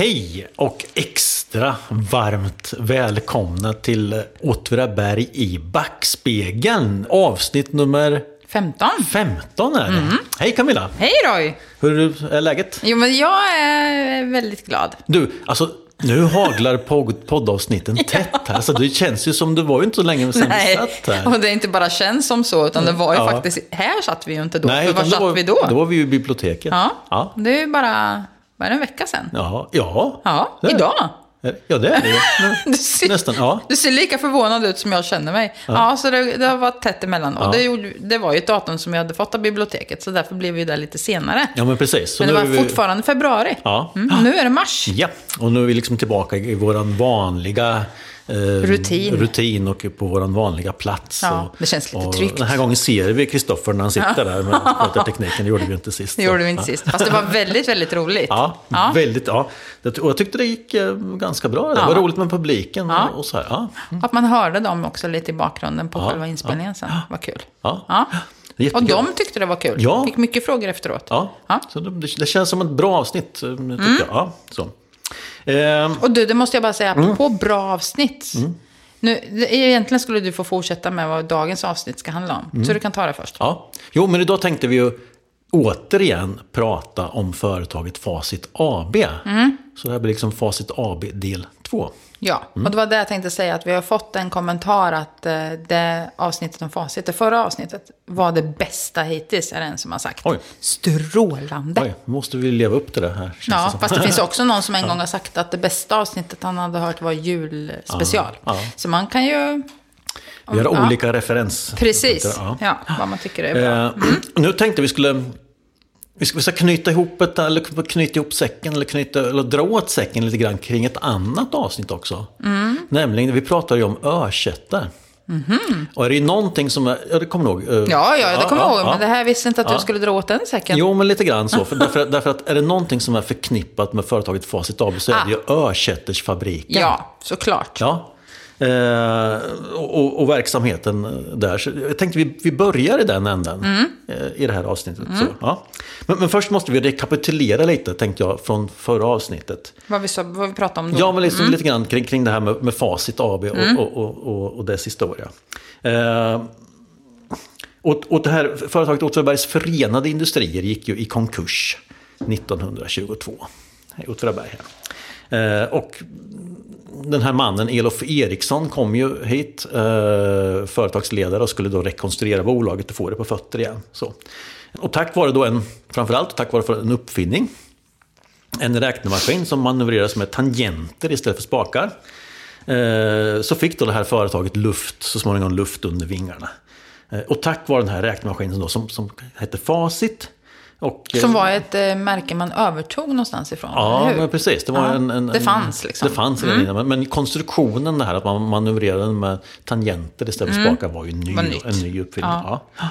Hej och extra varmt välkomna till Åtvidaberg i backspegeln. Avsnitt nummer 15. 15 är det. Hej Camilla! Hej Roy! Hur är läget? Jo, men jag är väldigt glad. Du, alltså nu haglar pod- poddavsnitten tätt här. Så det känns ju som det var ju inte så länge sedan vi Nej, satt här. och det inte bara känns som så, utan det var ju Ja. faktiskt... Här satt vi ju inte då. Nej, var satt var, vi då? Då var vi ju i biblioteket. Ja, Ja, det är ju bara... Var det en vecka sedan? ja, ja. Ja, Det idag. Ja, det är det ju. Ser, Nästan, ja. du ser lika förvånad ut som jag känner mig. Ja, så det, det har varit tätt emellan. Och det, gjorde, det var ju ett datum som jag hade fått av biblioteket, så därför blev vi där lite senare. Ja, men precis. Så men det var vi- fortfarande februari. Ja. Mm, nu är det mars. Ja, och nu är vi liksom tillbaka i våran vanliga eh, Rutin. rutin och på våran vanliga plats. Ja, och, det känns lite och tryggt. Den här gången ser vi Kristoffer när han sitter där med sköter tekniken. Det gjorde vi inte sist. Det gjorde vi inte ja. sist. Fast det var väldigt, väldigt roligt. Ja, Ja. väldigt. Ja. Och jag tyckte det gick eh, ganska bra. Det Ja. var roligt med publiken. Ja. Och, och så här. Ja. Att man hörde dem också lite i bakgrunden på Ja, själva inspelningen sen. Var kul. Ja. Ja. Är Och jättekul. de tyckte det var kul. Ja. Fick mycket frågor efteråt. Ja, Ja. Så det, det känns som ett bra avsnitt. eh, Tycker Mm. jag. Ja, så. Ehm, Och du, det måste jag bara säga, Mm. på bra avsnitt. Nu, det- egentligen skulle du få fortsätta med vad dagens avsnitt ska handla om. Mm. Så du kan ta det först. Ja, jo men idag tänkte vi ju återigen prata om företaget Facit AB. Mm. Så det här blir liksom Facit AB del 2. Ja, Mm. och det var det jag tänkte säga. Att vi har fått en kommentar att eh, det avsnittet om facit, det förra avsnittet, var det bästa hittills, är det en som har sagt. Oj. Strålande. Oj, måste vi leva upp till det här. Ja, det som. fast det finns också någon som en gång har sagt att det bästa avsnittet han hade hört var julspecial. Ja, ja. Så man kan ju... Vi har Ja. olika referens. Precis, Ja. ja, vad man tycker är bra. Eh, nu tänkte vi skulle... Vi ska, vi ska knyta ihop ett, eller knyta ihop säcken eller, knyta, eller dra åt säcken lite grann kring ett annat avsnitt också. Mm. Nämligen, vi pratade ju om ökätte. Och är det någonting som är, ja det kommer du ihåg? eh. Ja, ja, det kommer jag ihåg. ja. Men det här visste inte att Ja. du skulle dra åt den säcken. Jo, men lite grann så. För därför, därför att är det någonting som är förknippat med företaget Facit AB så är det ju Örkättersfabriken. Ja, såklart. Ja. Eh, och, och verksamheten där. Så jag tänkte vi, vi börjar i den änden Mm. eh, i det här avsnittet. Så, ja. men, men först måste vi rekapitulera lite, tänkte jag, från förra avsnittet. Vad, vi, vad vi pratade om då. Ja, men liksom lite grann kring, kring det här med, med Facit AB och, Mm. och, och, och, och dess historia. Eh, och, och det här företaget Åtvidabergs Förenade Industrier gick ju i konkurs 1922. I Åtvidaberg här. Eh, och den här mannen, Elof Eriksson, kom ju hit, eh, företagsledare, och skulle då rekonstruera bolaget och få det på fötter igen. Så. Och tack vare då en, framförallt tack vare en uppfinning, en räknemaskin som manövreras med tangenter istället för spakar. Eh, Så fick då det här företaget luft, så småningom luft under vingarna. Eh, Och tack vare den här räknemaskinen då, som, som hette Facit. Och, eh, Som var ett eh, märke man övertog någonstans ifrån, Ja, men precis. Det, var Ja, en, en, det fanns liksom. Det fanns redan innan. Men, konstruktionen, det här att man manövrerade med tangenter istället för spakar var ju ny, Var en ny uppfinning. Ja. Ja.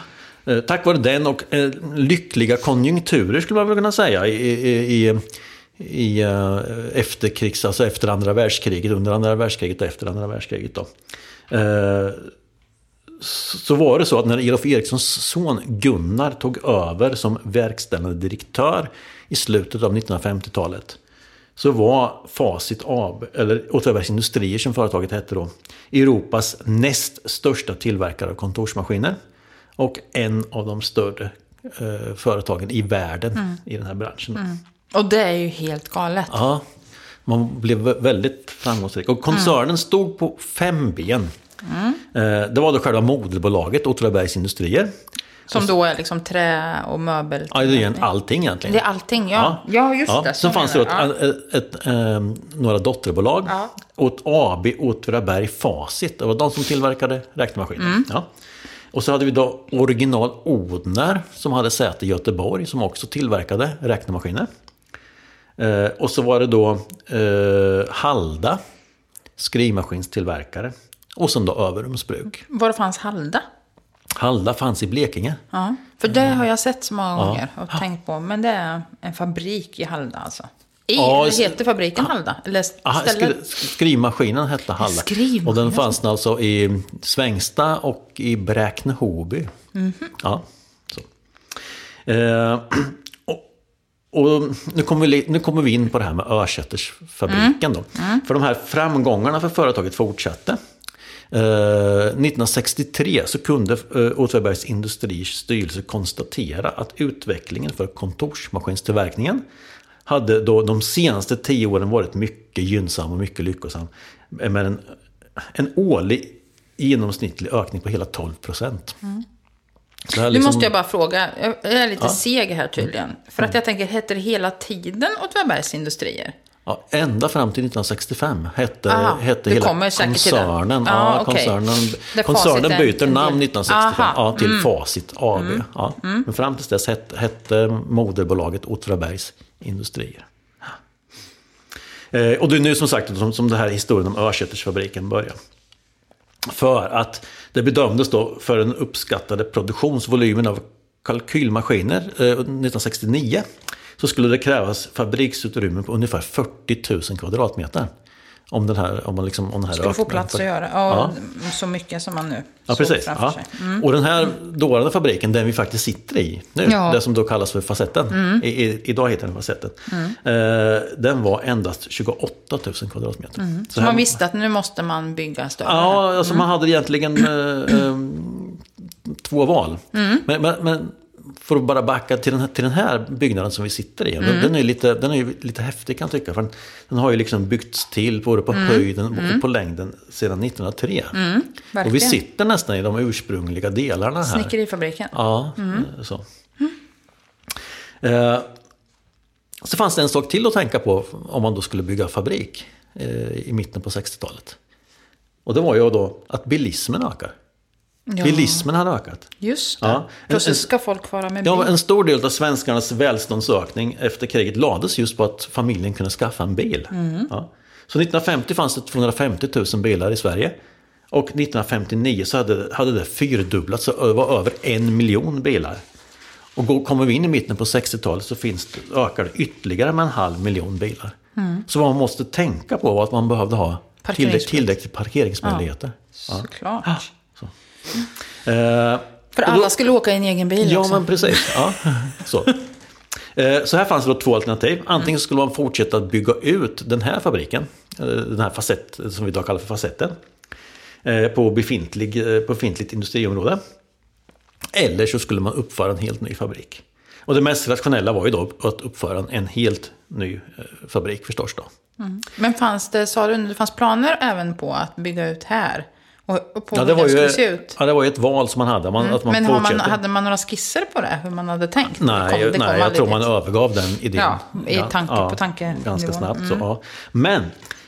Eh, Tack vare den och eh, lyckliga konjunkturer skulle man väl kunna säga i, i, i, i eh, efterkrigs, alltså efter andra världskriget, under andra världskriget och efter andra världskriget. Då. Eh, så var det så att när Elof Erikssons son Gunnar tog över som verkställande direktör i slutet av 1950-talet så var Facit AB, eller Åtvidabergs Industrier som företaget hette då, Europas näst största tillverkare av kontorsmaskiner och en av de större eh, företagen i världen i den här branschen. Och det är ju helt galet. Ja, man blev vä- väldigt framgångsrik. Och koncernen stod på fem ben. Eh, Det var då själva moderbolaget, Åtvidabergs Industrier. Som då är liksom trä och möbel. Ja, det är egentligen allting egentligen. Det är allting, ja. Ja, just det. så Sen fanns det ett, jag. ett, ett, ehm, några dotterbolag. Ja. Ett AB Åtvidaberg Facit. Det var de som tillverkade räknemaskiner. Mm. Ja. Och så hade vi då original Odner som hade säte i Göteborg som också tillverkade räknemaskiner. Eh, och så var det då eh, Halda, skrivmaskinstillverkare. Och sen då Överums bruk. Var fanns Halda? Halda fanns i Blekinge. Ja. För det har jag sett så många gånger och tänkt på. Men det är en fabrik i Halda alltså. I, Ja, heter fabriken Halda? Eller stället? skri- skrivmaskinen hette Halla. Skrivmaskin, Och den fanns alltså i Svängsta och i Bräkne-Hoby. Mhm. Ja, så. Eh, och, och nu, kommer vi, nu kommer vi in på det här med Örsätersfabriken. Då. För de här framgångarna för företaget fortsatte. Eh, 1963 så kunde eh, Åtvidabergs Industriers styrelse konstatera att utvecklingen för kontorsmaskinstillverkningen hade då de senaste tio åren varit mycket gynnsam och mycket lyckosam. Med en, en årlig genomsnittlig ökning på hela 12 procent. Så här Nu liksom- måste jag bara fråga, jag är lite Ja. seg här tydligen. För att jag tänker, heter det hela tiden Åtvidabergs Industrier? Ja, ända fram till 1965 hette, Aha, hette hela till den. koncernen. Ja, Ja, okej. koncernen, koncernen byter namn del. 1965 Aha, Mm. ja, till Facit AB. Ja. Men fram tills dess hette, hette moderbolaget Åtvidabergs Industrier. Eh, och det är nu som sagt som, som det här historien om Örsätersfabriken börjar. För att det bedömdes då för den uppskattade produktionsvolymen av kalkylmaskiner eh, 1969 så skulle det krävas fabriksutrymme på ungefär 40 000 kvadratmeter. Om den här, om man liksom, om den här Skulle få plats att göra. Ja. Ja, Så mycket som man nu Ja, precis. Ja. Mm. Och den här dåvarande fabriken, den vi faktiskt sitter i nu, Ja. Mm. det som då kallas för facetten, i, i, idag heter den facetten, eh, den var endast 28 000 kvadratmeter. Mm. Så Så här- man visste att nu måste man bygga större. Ja, alltså man hade egentligen eh, eh, två val. Mm. Men, men, men för att bara backa till den här, till den här byggnaden som vi sitter i. Mm. Den, den är lite, den är lite häftig kan jag tycka. För den, den har ju liksom byggts till både på Mm. höjden och på längden sedan 1903. och vi sitter nästan i de ursprungliga delarna här. Snickerifabriken. Ja, eh, så. Eh, så fanns det en sak till att tänka på om man då skulle bygga fabrik eh, i mitten på 60-talet. Och det var ju då att bilismen ökar. Ja. Bilismen hade ökat. Just det. Ja. Plötsligt ska folk vara med bil. Ja, en stor del av svenskarnas välståndsökning efter kriget lades just på att familjen kunde skaffa en bil. Ja. Så 1950 fanns det 250 000 bilar i Sverige. Och 1959 så hade, hade det fyrdubblats, så det var över en miljon bilar. Och går, kommer vi in i mitten på 60-talet så finns det, ökar det ytterligare med en halv miljon bilar. Så vad man måste tänka på var att man behövde ha tillräckligt, tillräckligt parkeringsmöjligheter. Såklart. Så. Eh, För då- alla skulle åka i en egen bil Ja, också. men precis. Ja, så. Eh, Så här fanns det då två alternativ. Antingen skulle man fortsätta att bygga ut den här fabriken, den här facett, som vi idag kallar för facetten, eh, på, befintlig, eh, på befintligt industriområde. Eller så skulle man uppföra en helt ny fabrik. Och det mest rationella var ju då att uppföra en- helt ny eh, fabrik förstås. Då. Men fanns det, sa du, det fanns planer även på att bygga ut här? Och, på Ja, hur det, det var skulle ju, se ut? ja, det var ju ett val som man hade. Man, att man Men man, hade man några skisser på det? Hur man hade tänkt? Nej, kom- nej jag tror man övergav den idén. Ja, i tanke- på tankenivån. Ganska snabbt. Så, ja. Men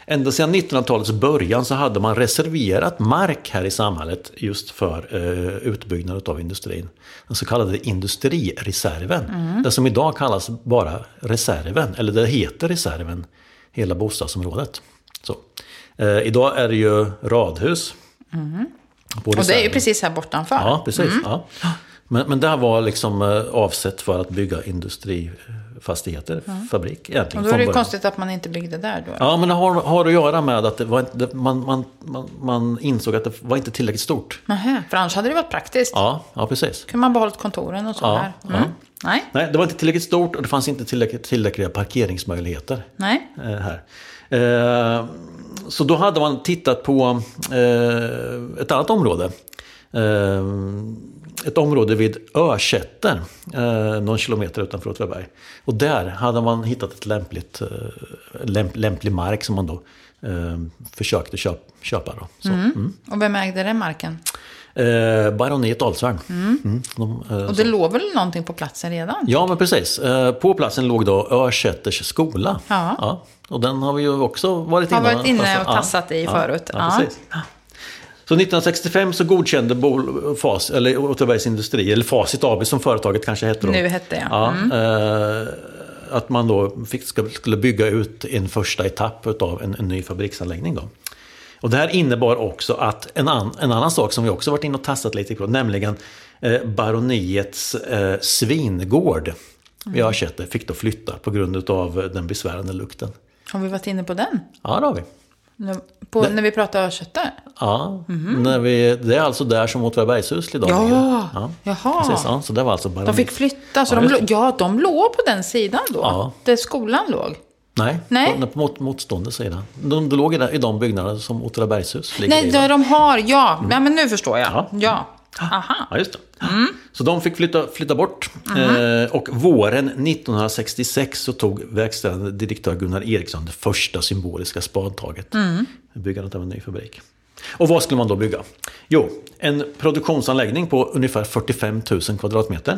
ända sedan 1900-talets början så hade man reserverat mark här i samhället just för eh, utbyggnad av industrin. Den så kallade industrireserven. Mm. Det som idag kallas bara reserven, eller det heter reserven, hela bostadsområdet. Så. Eh, idag är det ju radhus. Mm. Och det är ju precis här bortanför. Ja, precis. Mm. Ja. Men, men det här var liksom eh, avsett för att bygga industrifastigheter, fabrik egentligen. Och då är det ju konstigt att man inte byggde där då. Ja, men det har, har att göra med att inte, man, man, man, man insåg att det var inte tillräckligt stort. Nähä, för annars hade det varit praktiskt. Ja, ja precis. kunde man behållit kontoren och så Ja, ja. Mm. Nej, Nej, det var inte tillräckligt stort och det fanns inte tillräckligt, tillräckliga parkeringsmöjligheter. nej. eh, här. Eh, så då hade man tittat på eh, ett annat område. Eh, ett område vid Örsätter, eh, någon kilometer utanför Åtvidaberg. Och där hade man hittat ett lämpligt, eh, lämp, lämplig mark som man då eh, försökte köp, köpa. Då. Så, mm. Och vem ägde den marken? Eh, Baroniet Alsvärn. Mm, de, eh, Och det låg väl någonting på platsen redan? Ja, men precis. Eh, På platsen låg då Örsätters skola. Ja. Och den har vi ju också varit Har inne, varit inne och tassat i förut. Ja, Ja. precis. Så 1965 så godkände Bol, FAS, eller Åtvidabergs Industri, eller Facit AB som företaget kanske hette då. Nu hette jag. Mm. Ja, eh, att man då fick, skulle bygga ut en första etapp av en, en ny fabriksanläggning. Då. Och det här innebar också att en, an, en annan sak som vi också varit inne och tassat lite på, nämligen eh, baroniets eh, svingård Mm. i Örsäter fick då flytta på grund av den besvärande lukten. Har vi varit inne på den? Ja, det har vi. På, när vi pratar Örkötte? Ja, när vi, det är alltså där som Åtvidabergshus idag Ja, ligger. jaha. Precis, ja, så det var alltså bara De fick flytta, så Ja, de, ja, de låg på den sidan då? Ja. Där skolan låg? Nej, Nej. På, mot, motstående sida. De, de låg i, där- i de byggnaderna som Åtvidabergshus ligger Nej, i. där de har, ja. ja men nu förstår jag. Ja. Ja. Aha. Ja, just det. Så de fick flytta, flytta bort. Eh, och våren 1966 så tog verkställande direktör Gunnar Eriksson det första symboliska spadtaget. Byggandet av en ny fabrik. Och vad skulle man då bygga? Jo, en produktionsanläggning på ungefär 45 000 kvadratmeter.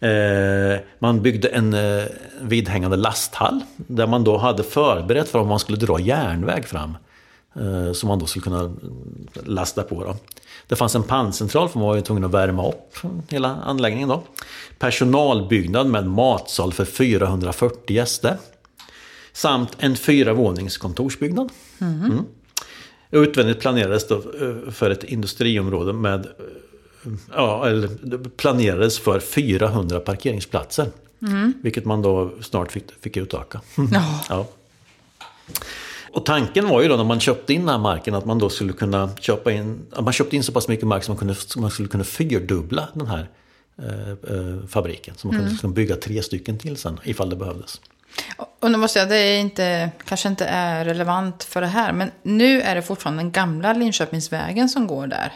Eh, man byggde en eh, vidhängande lasthall där man då hade förberett för om man skulle dra järnväg fram. Eh, som man då skulle kunna mm, lasta på. Då. Det fanns en panncentral för man var ju tvungen att värma upp hela anläggningen. Då. Personalbyggnad med matsal för 440 gäster. Samt en fyravånings kontorsbyggnad. Mm. Och Utvändigt planerades för ett industriområde med Ja, eller planerades för 400 parkeringsplatser. Vilket man då snart fick, fick utöka. Ja. Ja. Och tanken var ju då när man köpte in den här marken att man då skulle kunna köpa in, man köpte in så pass mycket mark som man, kunde, så man skulle kunna fyrdubbla den här eh, eh, fabriken. Så man kunde liksom bygga tre stycken till sen ifall det behövdes. Och nu måste jag, det är inte, kanske inte är relevant för det här, men nu är det fortfarande den gamla Linköpingsvägen som går där.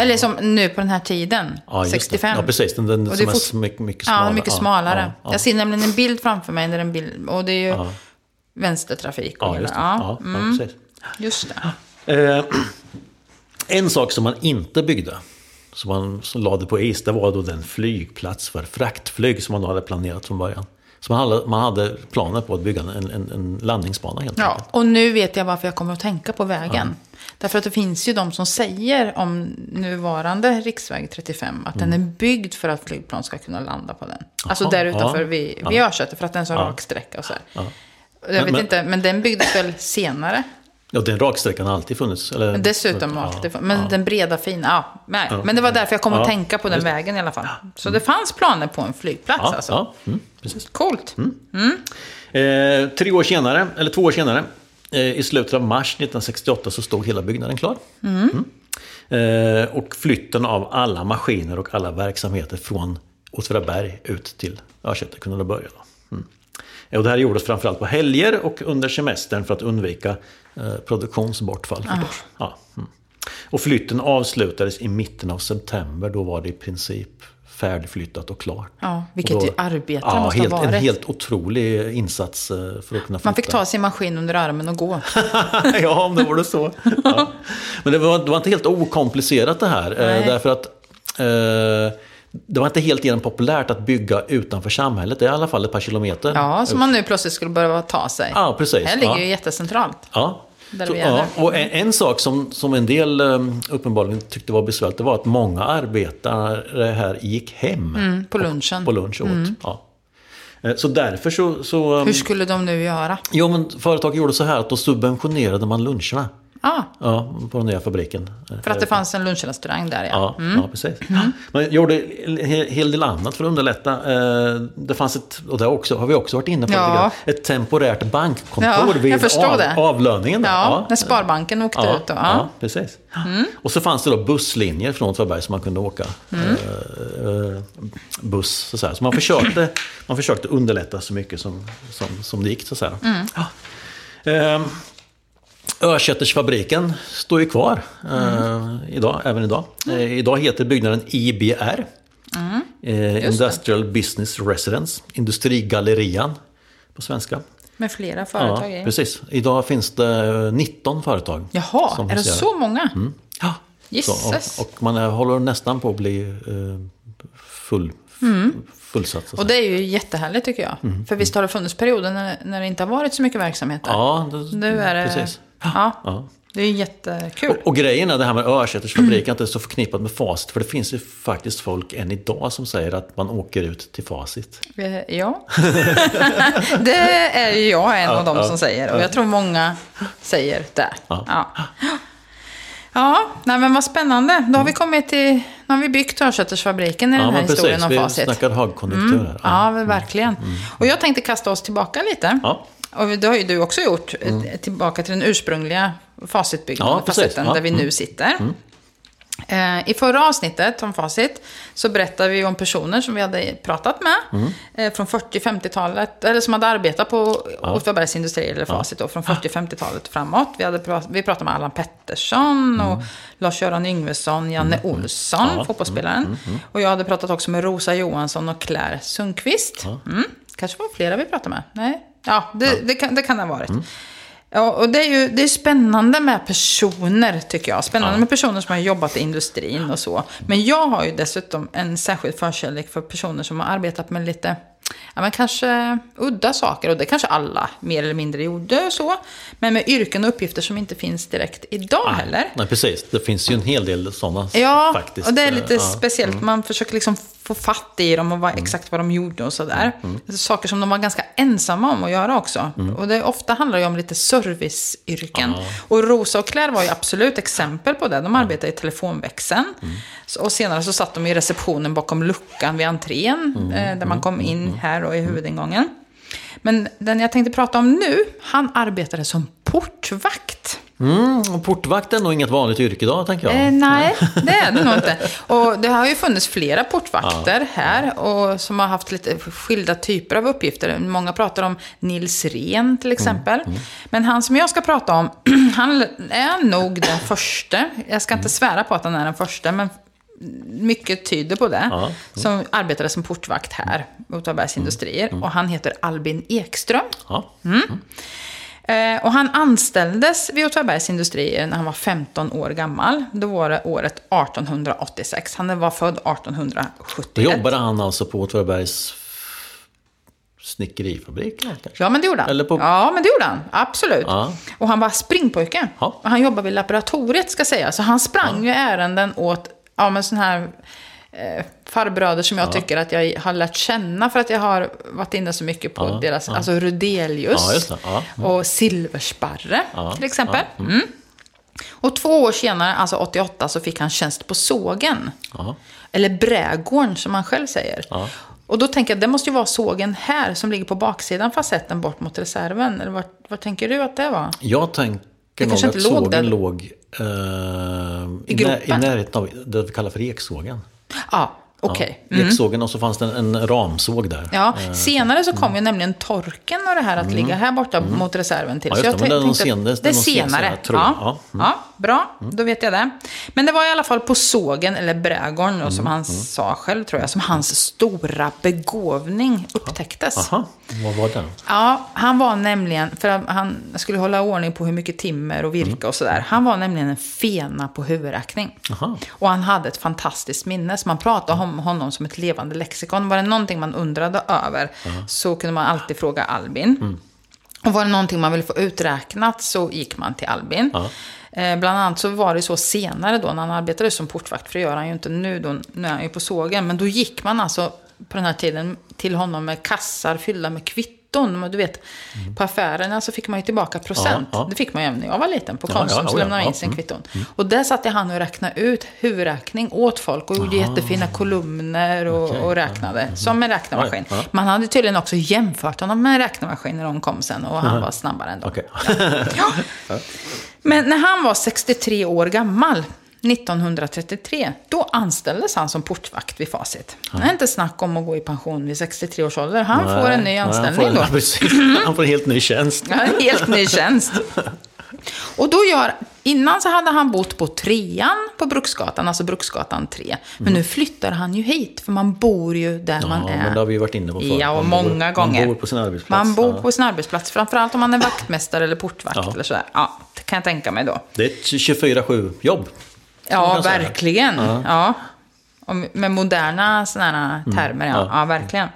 Eller som nu på den här tiden, Ja, just det. 65. Ja, precis. Den, den Och som är fort- mycket, mycket smalare. Ja, mycket smalare. Ja, ja, Jag ser nämligen en bild framför mig, där en bild, och det är ju vänstertrafik. Ja, just det. Ja, Ja, mm, ja, precis. just det. Eh, en sak som man inte byggde, som man som lade på is, det var då den flygplats för fraktflyg som man hade planerat från början. Så man hade, man hade planer på att bygga en, en, en landningsbana helt Ja, enkelt. och nu vet jag varför jag kommer att tänka på vägen. Därför att det finns ju de som säger om nuvarande riksväg 35 att den är byggd för att flygplan ska kunna landa på den. Alltså Mm. Jaha, där utanför ja, vid, vid Örsäter för att den är så Ja. rak sträcka och så. Ja. Jag Men- vet men- inte, men den byggdes väl senare. Ja, den raksträckan har alltid funnits. Eller, Men dessutom ja, alltid, men den breda fina, ja, nej. Men det var därför jag kom att tänka på den vägen i alla fall. Så det fanns planer på en flygplats Ja, alltså. ja mm, precis. Coolt. Eh, tre år senare, eller två år senare, i slutet av mars 1968 så stod hela byggnaden klar. Mm. Eh, och flytten av alla maskiner och alla verksamheter från Åtvidaberg ut till Örsäter kunde då börja. Då. Mm. Och det här gjordes framförallt på helger och under semestern för att undvika eh, produktionsbortfall. förstås. Ja. Mm. Och flytten avslutades i mitten av september. Då var det i princip färdigflyttat och klart. Ja, vilket Och då- arbete ja, måste ha helt, En varit. helt otrolig insats eh, för att kunna flytta. Man fick ta sin maskin under armen och gå. ja, om det var det så. Ja. Men det var, det var inte helt okomplicerat det här. eh, Nej. Därför att eh, det var inte helt igenom populärt att bygga utanför samhället. Det är i alla fall ett par kilometer. Ja, som man nu plötsligt skulle börja ta sig. Ja, precis. Det här ligger Ja. ju jättecentralt. Ja. Så, ja. Och en, en sak som, som en del um, uppenbarligen tyckte var besvärligt, det var att många arbetare här gick hem Mm, på lunchen. på lunch och åt. Ja. Eh, Så därför så... så Hur skulle de nu göra? Jo, men företag gjorde så här att då subventionerade man luncherna. Ah, Ja, på den nya fabriken. för att det fanns en lunchrestaurang där ja. Ja, ja precis. Man gjorde en he- hel del annat för att underlätta. Eh, Det fanns ett, och det har, också, har vi också varit inne på, Ja. ett temporärt bankkontor Ja, vid av, avlöningen. där. Ja, när Sparbanken åkte ja, ut. Då. ja. Ja. Mm. precis. Och så fanns det då busslinjer från Åtvidaberg som man kunde åka Mm. eh, eh, buss. Så, säga. så man försökte, man försökte underlätta så mycket som, som, som det gick. Så att säga. Mm. Ja. Örsätersfabriken står ju kvar eh, idag, även idag. Eh, idag heter byggnaden IBR. Eh, Industrial Business Residence. Industrigallerian på svenska. Med flera Ja, företag i. precis. Idag finns det 19 företag. Jaha, är det så många? Ja. Gisses. Så, och, och man är, håller nästan på att bli eh, full, fullsatt. så att Och det är ju jättehärligt tycker jag. För visst har det funnits perioder när, när det inte har varit så mycket verksamhet där. Ja, det, Nu är det... precis. Ja, Ja. det är jättekul. Och, och grejen är det här med Örsätersfabriken, att det är så förknippat med facit. För det finns ju faktiskt folk än idag som säger att man åker ut till facit. Eh, Ja. det är ju jag en av dem som säger. Och jag tror många säger det. Ja. Ja. Ja, nej men vad spännande. Då har vi kommit till... Nu har vi byggt Örsätersfabriken i den här historien om vi facit. snackar högkonjunktur här. Ja, verkligen. Och jag tänkte kasta oss tillbaka lite. Ja. Och det har ju du också gjort, eh, tillbaka till den ursprungliga facitbyggnaden, Mm. Ja, facetten Ja, där vi mm. nu sitter. Eh, I förra avsnittet om Facit så berättade vi om personer som vi hade pratat med Mm. eh, från 40-50-talet, eller som hade arbetat på Åtvidabergs Industrier eller Facit då, från 40-50-talet framåt. Vi, hade prat, vi pratade med Allan Pettersson och Lars-Göran Yngvesson, Janne Olsson, Mm. Ja. fotbollsspelaren. Och jag hade pratat också med Rosa Johansson och Claire Sundqvist. Mm. Kanske var flera vi pratade med. Nej? Ja, det, Det, kan, det kan det ha varit. Ja, och det är ju det är spännande med personer, tycker jag. Spännande med personer som har jobbat i industrin och så. Men jag har ju dessutom en särskild förkärlek för personer som har arbetat med lite, ja men kanske udda saker. Och det kanske alla mer eller mindre gjorde så. Men med yrken och uppgifter som inte finns direkt idag heller. Nej, precis. Det finns ju en hel del sådana Ja, faktiskt. och det är lite Ja. Mm. speciellt. Man försöker liksom få fatt i dem och vad, exakt vad de gjorde och sådär. Mm. Alltså, saker som de var ganska ensamma om att göra också. Och det ofta handlar ju om lite serviceyrken. Och Rosa och Claire var ju absolut exempel på det. De arbetade i telefonväxeln. Mm. Så- Och senare så satt de i receptionen bakom luckan vid entrén. Mm. Eh, där man kom in här och i huvudingången. Men den jag tänkte prata om nu, han arbetade som portvakt. Mm, och portvakt är nog inget vanligt yrke idag, tänker jag. Eh, nej, det är det nog inte. Och det har ju funnits flera portvakter här och som har haft lite skilda typer av uppgifter. Många pratar om Nils Ren till exempel. Men han som jag ska prata om, han är nog den första. Jag ska inte svära på att han är den första, men mycket tyder på det. Ja. Som arbetade som portvakt här, Åtvidabergs Industrier. Och han heter Albin Ekström. Ja. Eh, och han anställdes vid Åtvidabergs Industrier när han var 15 år gammal. Då var det året 1886. Han var född 1871. Då jobbade han alltså på Åtvidabergs snickerifabrik? Ja, men det gjorde han. På- Ja, men det gjorde han. Absolut. Ja. Och han var springpojke. Ja. Och han jobbade vid laboratoriet, ska säga. Så han sprang ju ärenden åt ja, men sån här farbröder som jag tycker att jag har lärt känna för att jag har varit inne så mycket på Ja, deras, ja. alltså Rudelius Ja, det. Ja, och Silversparre Ja, till exempel. Mm. Och två år senare, alltså 88, så fick han tjänst på sågen. Ja. Eller brädgården som han själv säger. Ja. Och då tänker jag, det måste ju vara sågen här som ligger på baksidan facetten bort mot reserven. Eller vad, vad tänker du att det var? Jag tänker nog kanske att låg sågen där. låg eh, I när, i närheten av det vi kallar för eksågen. Ja, okej. Mm. Ja, Eksågen och så fanns det en, en ramsåg där. Ja, senare så kom ju nämligen torken och det här att ligga här borta mot reserven till. Mm. Ja, just det, men nog tänkte- sen- det är senare. senare, tror jag. ja. Ja. mm. bra, då vet jag det. Men det var i alla fall på sågen, eller brädgården, och som Mm, han sa själv tror jag, som hans stora begåvning upptäcktes. Aha, vad var det? Ja, han var nämligen, för han skulle hålla ordning på hur mycket timmer och virke och sådär. Han var nämligen en fena på huvudräkning. Aha. Och han hade ett fantastiskt minne, så man pratade om honom som ett levande lexikon. Var det någonting man undrade över så kunde man alltid fråga Albin. Och var det någonting man ville få uträknat så gick man till Albin. Ja. Eh, bland annat så var det så senare då när han arbetade som portvakt, för det gör han ju inte nu då, nu är han ju på sågen. Men då gick man alltså på den här tiden till honom med kassar fyllda med kvitton. Men du vet, på affärerna så fick man ju tillbaka procent. Mm. Ja, ja. Det fick man ju även när jag var liten på Konsum. ja, så lämnade man in sin mm. kvitton. Och där satte han och räknade ut huvudräkning åt folk och gjorde jättefina kolumner och, Okej. och räknade. Som en räknemaskin. Man hade tydligen också jämfört honom med en räknemaskin när de kom sen. Och han var snabbare än dem. Ja. Men när han var 63 år gammal, 1933, då anställdes han som portvakt vid Facit. Det är inte snack om att gå i pension vid 63 års ålder. Han får en ny Nej, han anställning får då. ja. Han får en helt ny tjänst. Ja, en helt ny tjänst. Och då gör, innan så hade han bott på trean på Bruksgatan, alltså Bruksgatan 3. Men nu flyttar han ju hit, för man bor ju där man Ja, är. men det har vi ju varit inne på förut. Ja, och Man bor- många gånger. Man bor på sin arbetsplats. Man bor ja. på sin arbetsplats, framförallt om man är vaktmästare eller portvakt Ja. eller sådär. Ja, det kan jag tänka mig då. Det är ett 24-7 jobb. man Ja, verkligen. Ja. Och med moderna sådana termer, ja. Mm. ja. ja. verkligen.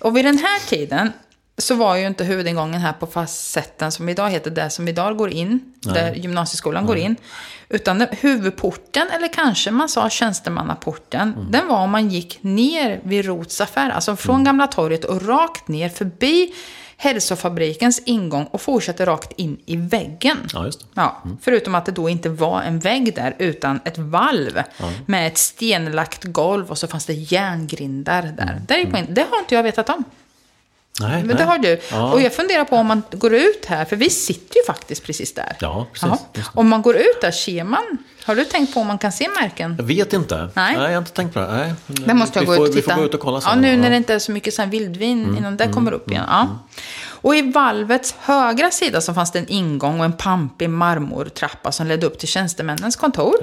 Och vid den här tiden så var ju inte huvudingången här på facetten som idag heter det som idag går in, där gymnasieskolan går in. Utan huvudporten, eller kanske man sa tjänstemannaporten, Mm. den var om man gick ner vid Rots affär, alltså från Mm. Gamla torget och rakt ner förbi hälsofabrikens ingång och fortsatte rakt in i väggen. Ja, just det. Ja, förutom att det då inte var en vägg där, utan ett valv med ett stenlagt golv och så fanns det järngrindar där. gick man in. Det har inte jag vetat om. Nej, Men det nej. har du. Ja. Och jag funderar på om man går ut här, för vi sitter ju faktiskt precis där. Ja, precis. Om man går ut där, ser man? Har du tänkt på om man kan se märken? Jag vet inte. Nej. jag har inte tänkt på det. Nej. Det måste jag vi gå får, ut och Vi titta. får gå ut och kolla Ja, sen. nu när Ja. Mm, det inte är så mycket sån vildvin innan det kommer upp igen. Ja. Och i valvets högra sida så fanns det en ingång och en pampig marmortrappa som ledde upp till tjänstemännens kontor.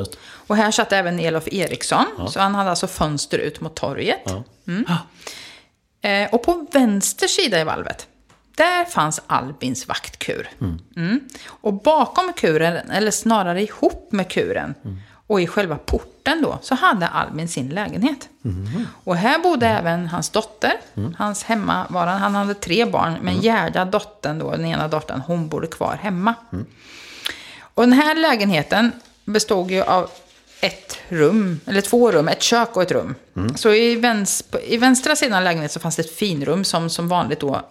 Och här satt även Elof Eriksson, så han hade alltså fönster ut mot torget. Ja. Eh, och på vänster sida i valvet, där fanns Albins vaktkur. Mm. Och bakom kuren, eller snarare ihop med kuren, och i själva porten då, så hade Albin sin lägenhet. Och här bodde även hans dotter, hans hemmavarande. Han hade tre barn, men Gerda, dottern då, den ena dottern, hon bodde kvar hemma. Och den här lägenheten bestod ju av ett rum, eller två rum, ett kök och ett rum. Så i, väns, i vänstra sidan av lägenheten så fanns det ett finrum som som vanligt då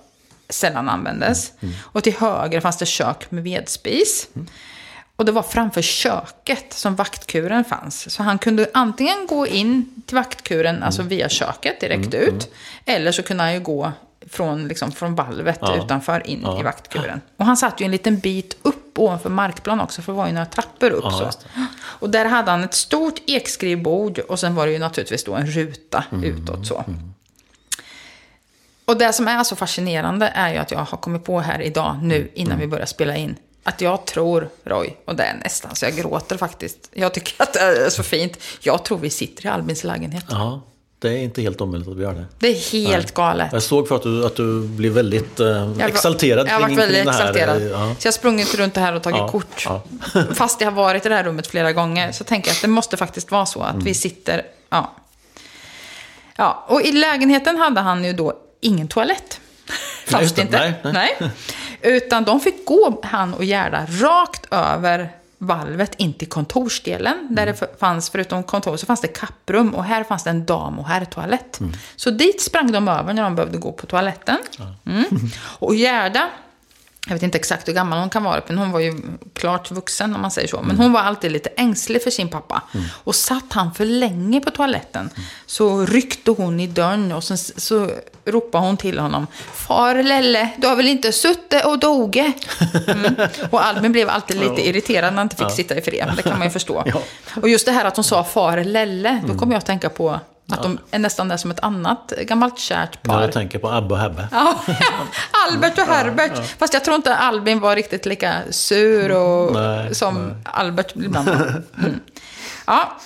sällan användes. Och till höger fanns det kök med vedspis. Och det var framför köket som vaktkuren fanns. Så han kunde antingen gå in till vaktkuren, alltså via köket direkt ut. Eller så kunde han ju gå från, liksom, från valvet Ja. utanför in Ja. i vaktkuren. Och han satt ju en liten bit upp ovanför markplan också, för det var ju några trappor upp. Ja, så. Och där hade han ett stort ekskrivbord och sen var det ju naturligtvis då en ruta Mm. utåt så. Och det som är så fascinerande är ju att jag har kommit på här idag, nu innan vi börjar spela in, att jag tror, Roy, och det är nästan så jag gråter faktiskt. Jag tycker att det är så fint. Jag tror vi sitter i Albins lägenhet. Ja, det är inte helt omöjligt att vi gör det. Det är helt galet. Jag såg för att du, att du blev väldigt eh, Jag var- exalterad Jag har varit väldigt exalterad. eh, Ja. Så jag har sprungit runt det här och tagit Ja, kort. ja. Fast jag har varit i det här rummet flera gånger. Så tänker jag att det måste faktiskt vara så att Mm. vi sitter... Ja. ja. Och i lägenheten hade han ju då ingen toalett. Fanns det inte. Nej, Utan de fick gå, han och Gerda, rakt över valvet in till kontorsdelen. Där Mm. det fanns, förutom kontor, så fanns det kapprum. Och här fanns det en dam och herrtoalett. Mm. Så dit sprang de över när de behövde gå på toaletten. Mm. Och Gerda, jag vet inte exakt hur gammal hon kan vara, men hon var ju klart vuxen om man säger så. Men hon var alltid lite ängslig för sin pappa. Och satt han för länge på toaletten så ryckte hon i dörren och sen så ropade hon till honom. Far Lelle, du har väl inte suttit och doge? Mm. Och Albin blev alltid lite irriterad när han inte fick sitta i fred. Det kan man ju förstå. Och just det här att hon sa far Lelle, då kommer jag att tänka på att de är nästan där som ett annat gammalt kärt par. Jag tänker på Abbe och Hebbe. Ja, Albert och Herbert. Fast jag tror inte Albin var riktigt lika sur och, Nej, som Albert ibland. Mm. Ja.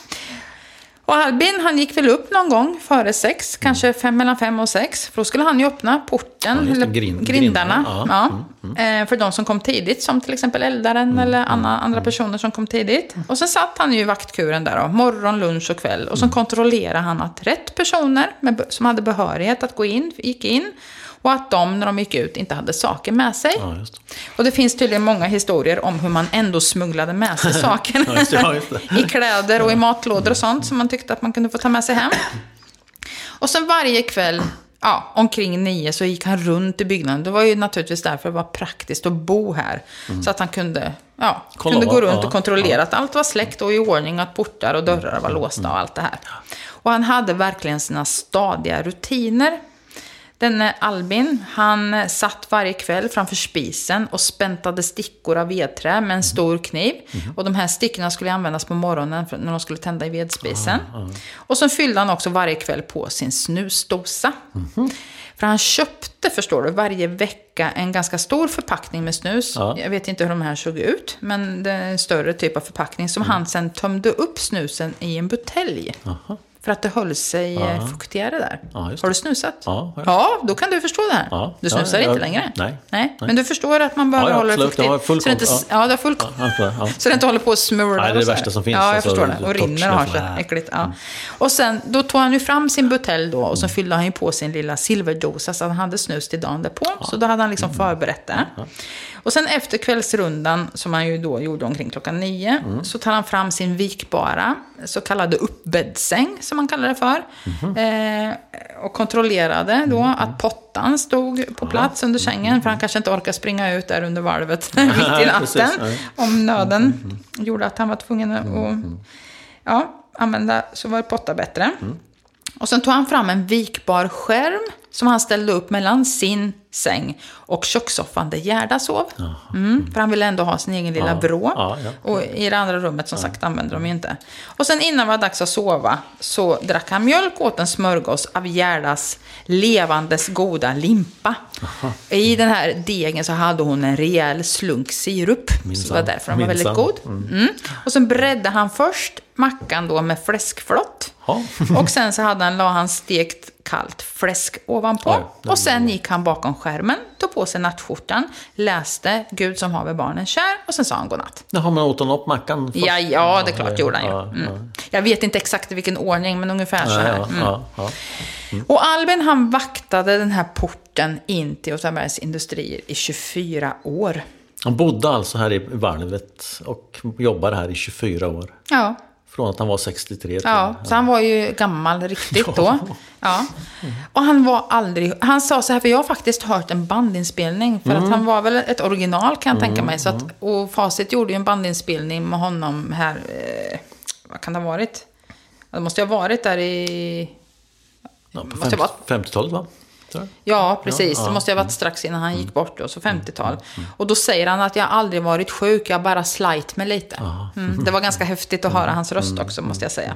Och Albin, han gick väl upp någon gång före sex, kanske fem, mellan fem och sex. För då skulle han ju öppna porten, Ja, eller grind- grindarna. ja. Ja. Eh, För de som kom tidigt, som till exempel eldaren eller andra, andra personer som kom tidigt. Och sen satt han ju i vaktkuren där då, morgon, lunch och kväll. Och så kontrollerade han att rätt personer med, som hade behörighet att gå in, gick in. Och att de, när de gick ut, inte hade saker med sig. Ja, det. Och det finns tydligen många historier om hur man ändå smugglade med sig saker. Ja, just det, ja, just det. I kläder och i matlådor och sånt som man tyckte att man kunde få ta med sig hem. Och sen varje kväll, ja, omkring nio, så gick han runt i byggnaden. Det var ju naturligtvis därför det var praktiskt att bo här. Så att han kunde, ja, Mm. Kolla kunde gå runt ja, och kontrollera att allt var släckt och i ordning, att portar och dörrar var låsta och allt det här. Och han hade verkligen sina stadiga rutiner. Denne Albin, han satt varje kväll framför spisen och späntade stickor av vedträ med en stor kniv. Och de här stickorna skulle användas på morgonen när de skulle tända i vedspisen. Och så fyllde han också varje kväll på sin snusdosa. För han köpte, förstår du, varje vecka en ganska stor förpackning med snus. Ja. Jag vet inte hur de här såg ut, men det är en större typ av förpackning som han sen tömde upp snusen i en butelj. Jaha. För att det höll sig eh, fuktigare där. Ja, Har du snusat? Ja, ja, då kan du förstå det här. Ja. Du Ja, snusar inte längre? nej. nej. Men du förstår att man behöver Ja, ja, hålla det fuktigt. Jag har full så det inte, koll. ja. du har full Ja, ja. Så det inte håller på att smula. Nej, det är det värsta som finns. Ja, jag Alltså, förstår det. Och rinner och har sig. Äckligt. Ja. Och sen, då tog han ju fram sin butelj då och så fyllde han ju på sin lilla silverdosa så han hade snus till dagen därpå. Så då hade han liksom förberett det. Och sen efter kvällsrundan, som han ju då gjorde omkring klockan nio, så tar han fram sin vikbara, så kallade uppbäddsäng, som man kallar det för. Eh, och kontrollerade då att pottan stod på plats under sängen, för han kanske inte orkar springa ut där under valvet mitt i natten. Om nöden gjorde att han var tvungen att ja, använda, så var potta bättre. Och sen tog han fram en vikbar skärm som han ställde upp mellan sin säng och kökssoffan där Gerda sov. Mm, för han ville ändå ha sin egen lilla Ja. vrå. Ja, ja. Och i det andra rummet som sagt använde de ju inte. Och sen innan det var dags att sova så drack han mjölk och åt en smörgås av Gerdas levandes goda limpa. I den här degen så hade hon en rejäl slunk sirup. Så det var därför den var väldigt god. Mm. Och sen bredde han först mackan då med fläskflott. Och sen så hade han, la han stekt kallt fläsk ovanpå. Oj, och sen gick han bakom skärmen, tog på sig nattskjortan, läste Gud som haver barnen kär och sen sa han godnatt. Jaha, men åt han upp mackan först? Ja, ja, det är klart gjorde han ju. ja, Mm. Jag vet inte exakt i vilken ordning, men ungefär så här. Mm. ja. Och Albin han vaktade den här porten in till Åtvidabergs industrier i 24 år. Han bodde alltså här i Varnevet och jobbade här i 24 år. Ja, Från att han var 63 till ja, så han var ju gammal riktigt då. Ja. Och han var aldrig... Han sa så här, för jag har faktiskt hört en bandinspelning. För att han var väl ett original kan jag tänka mig. Så att, och Facit gjorde ju en bandinspelning med honom här... Eh, vad kan det ha varit? Det måste ju ha varit där i... Ja, på Måste vara- 50-talet va? Ja, precis. Det måste ha varit strax innan han gick bort då, så 50-tal. Och då säger han att jag aldrig varit sjuk, jag bara slajt mig lite. Mm. Det var ganska häftigt att höra hans röst också, måste jag säga.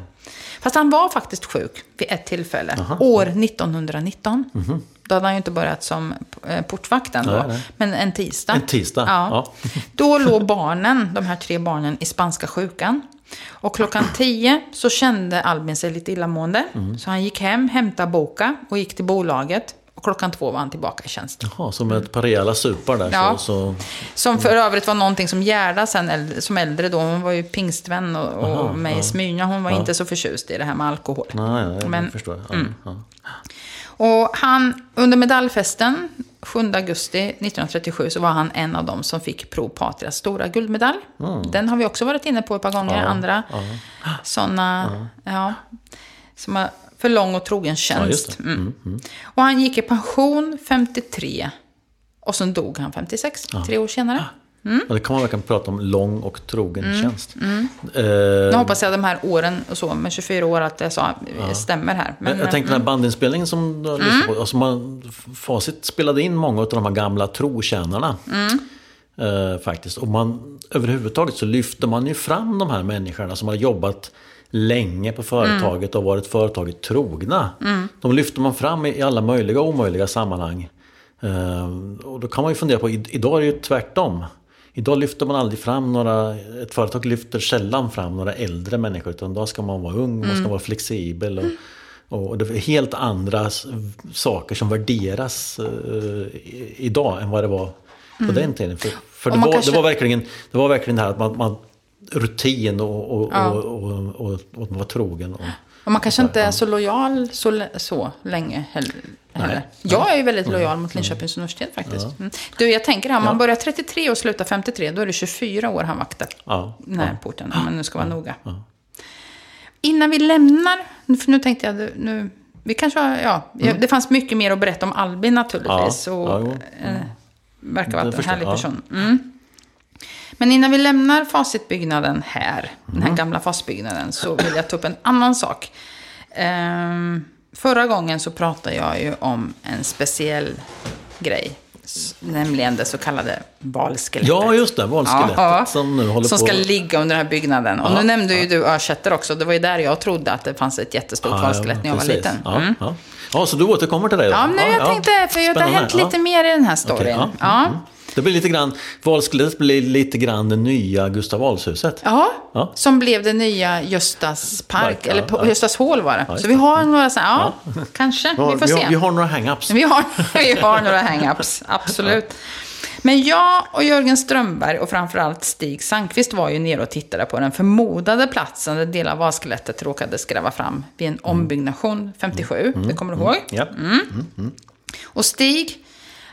Fast han var faktiskt sjuk vid ett tillfälle, år 1919. Då hade han ju inte börjat som eh, portvakten då, Nej, nej. men en tisdag. En tisdag, ja. Då låg barnen, de här tre barnen, i spanska sjukan. Och klockan tio så kände Albin sig lite illamående. Mm. Så han gick hem, hämtade boka och gick till bolaget. Och klockan två var han tillbaka i tjänst. Jaha, som ett par rejäla supar där. Ja. Så, så, Som för övrigt var någonting som Gerda sen som äldre då, hon var ju pingstvän och, och Aha, med i ja. Smyrna, hon var inte så förtjust i det här med alkohol. nej, nej, jag Men- förstår. Ja, mm. ja. Och han, under medaljfesten 7 augusti 1937 så var han en av dem som fick Pro Patrias stora guldmedalj. Den har vi också varit inne på ett par gånger. Mm. Ja, Andra ja. sådana, ja. som har för lång och trogen Ja, just tjänst. det. Mm. Och han gick i pension 53. Och sen dog han 56, tre år senare. Ja, det kan man verkligen prata om lång och trogen Mm. tjänst. Nu Eh, hoppas jag de här åren och så, med 24 år, att jag sa stämmer här. Men, jag tänkte den här bandinspelningen som du har lyssnat Mm. på. Alltså man, Facit spelade in många av de här gamla trotjänarna. Mm. Eh, faktiskt. Och man, överhuvudtaget så lyfter man ju fram de här människorna som har jobbat länge på företaget och varit företaget trogna. De lyfter man fram i alla möjliga och omöjliga sammanhang. Eh, och då kan man ju fundera på, idag är det ju tvärtom. Idag lyfter man aldrig fram några, ett företag lyfter sällan fram några äldre människor. Utan idag ska man vara ung, man ska vara flexibel. Och, och det är helt andra saker som värderas i- idag än vad det var på den tiden. För, för det, var, kanske- det, var verkligen, det var verkligen det här att man, man rutin och, och, Ja. och, och, och, och att man var trogen. Och, Och man kanske inte är så lojal så, så länge heller. heller. Jag är ju väldigt lojal mot Linköpings universitet faktiskt. Mm. Du, jag tänker här, om man börjar 33 och slutar 53, då är det 24 år han vaktar ja, den här porten. Om man nu ska vara noga. Innan vi lämnar, för nu tänkte jag, nu, vi kanske har, ja, ja, det fanns mycket mer att berätta om Albin naturligtvis. Mm. Ja, och, ja, jo. eh, verkar vara en härlig ja. person. Mm. Men innan vi lämnar facitbyggnaden här, den Mm. här gamla facitbyggnaden, så vill jag ta upp en annan sak. Ehm, förra gången så pratade jag ju om en speciell grej. Nämligen det så kallade valskelettet. ja, just det. Valskelettet Ja, som nu håller som på... ska ligga under den här byggnaden. Och Ja, nu nämnde ju du Örsätter också. Det var ju där jag trodde att det fanns ett jättestort valskelett när jag var liten. Ja, Mm. ja. ja, så du återkommer till det då? Ja, men jag tänkte, för det har hänt lite mer i den här storyn. Ja. ja. Mm. Det blir lite grann, valskelettet blir lite grann det nya Gustav Vals-huset. Ja, Ja. som blev det nya Göstas park, ja, eller ja. Göstas hål var det. så vi har några så här, ja, kanske, Vi får vi se. har, vi har några hang-ups. Vi har, vi har några hang-ups, absolut. Men jag och Jörgen Strömberg och framförallt Stig Sandqvist var ju nere och tittade på den förmodade platsen där delar av valskelettet råkade skräva fram vid en ombyggnation 57. Det kommer du ihåg? Ja. Och Stig,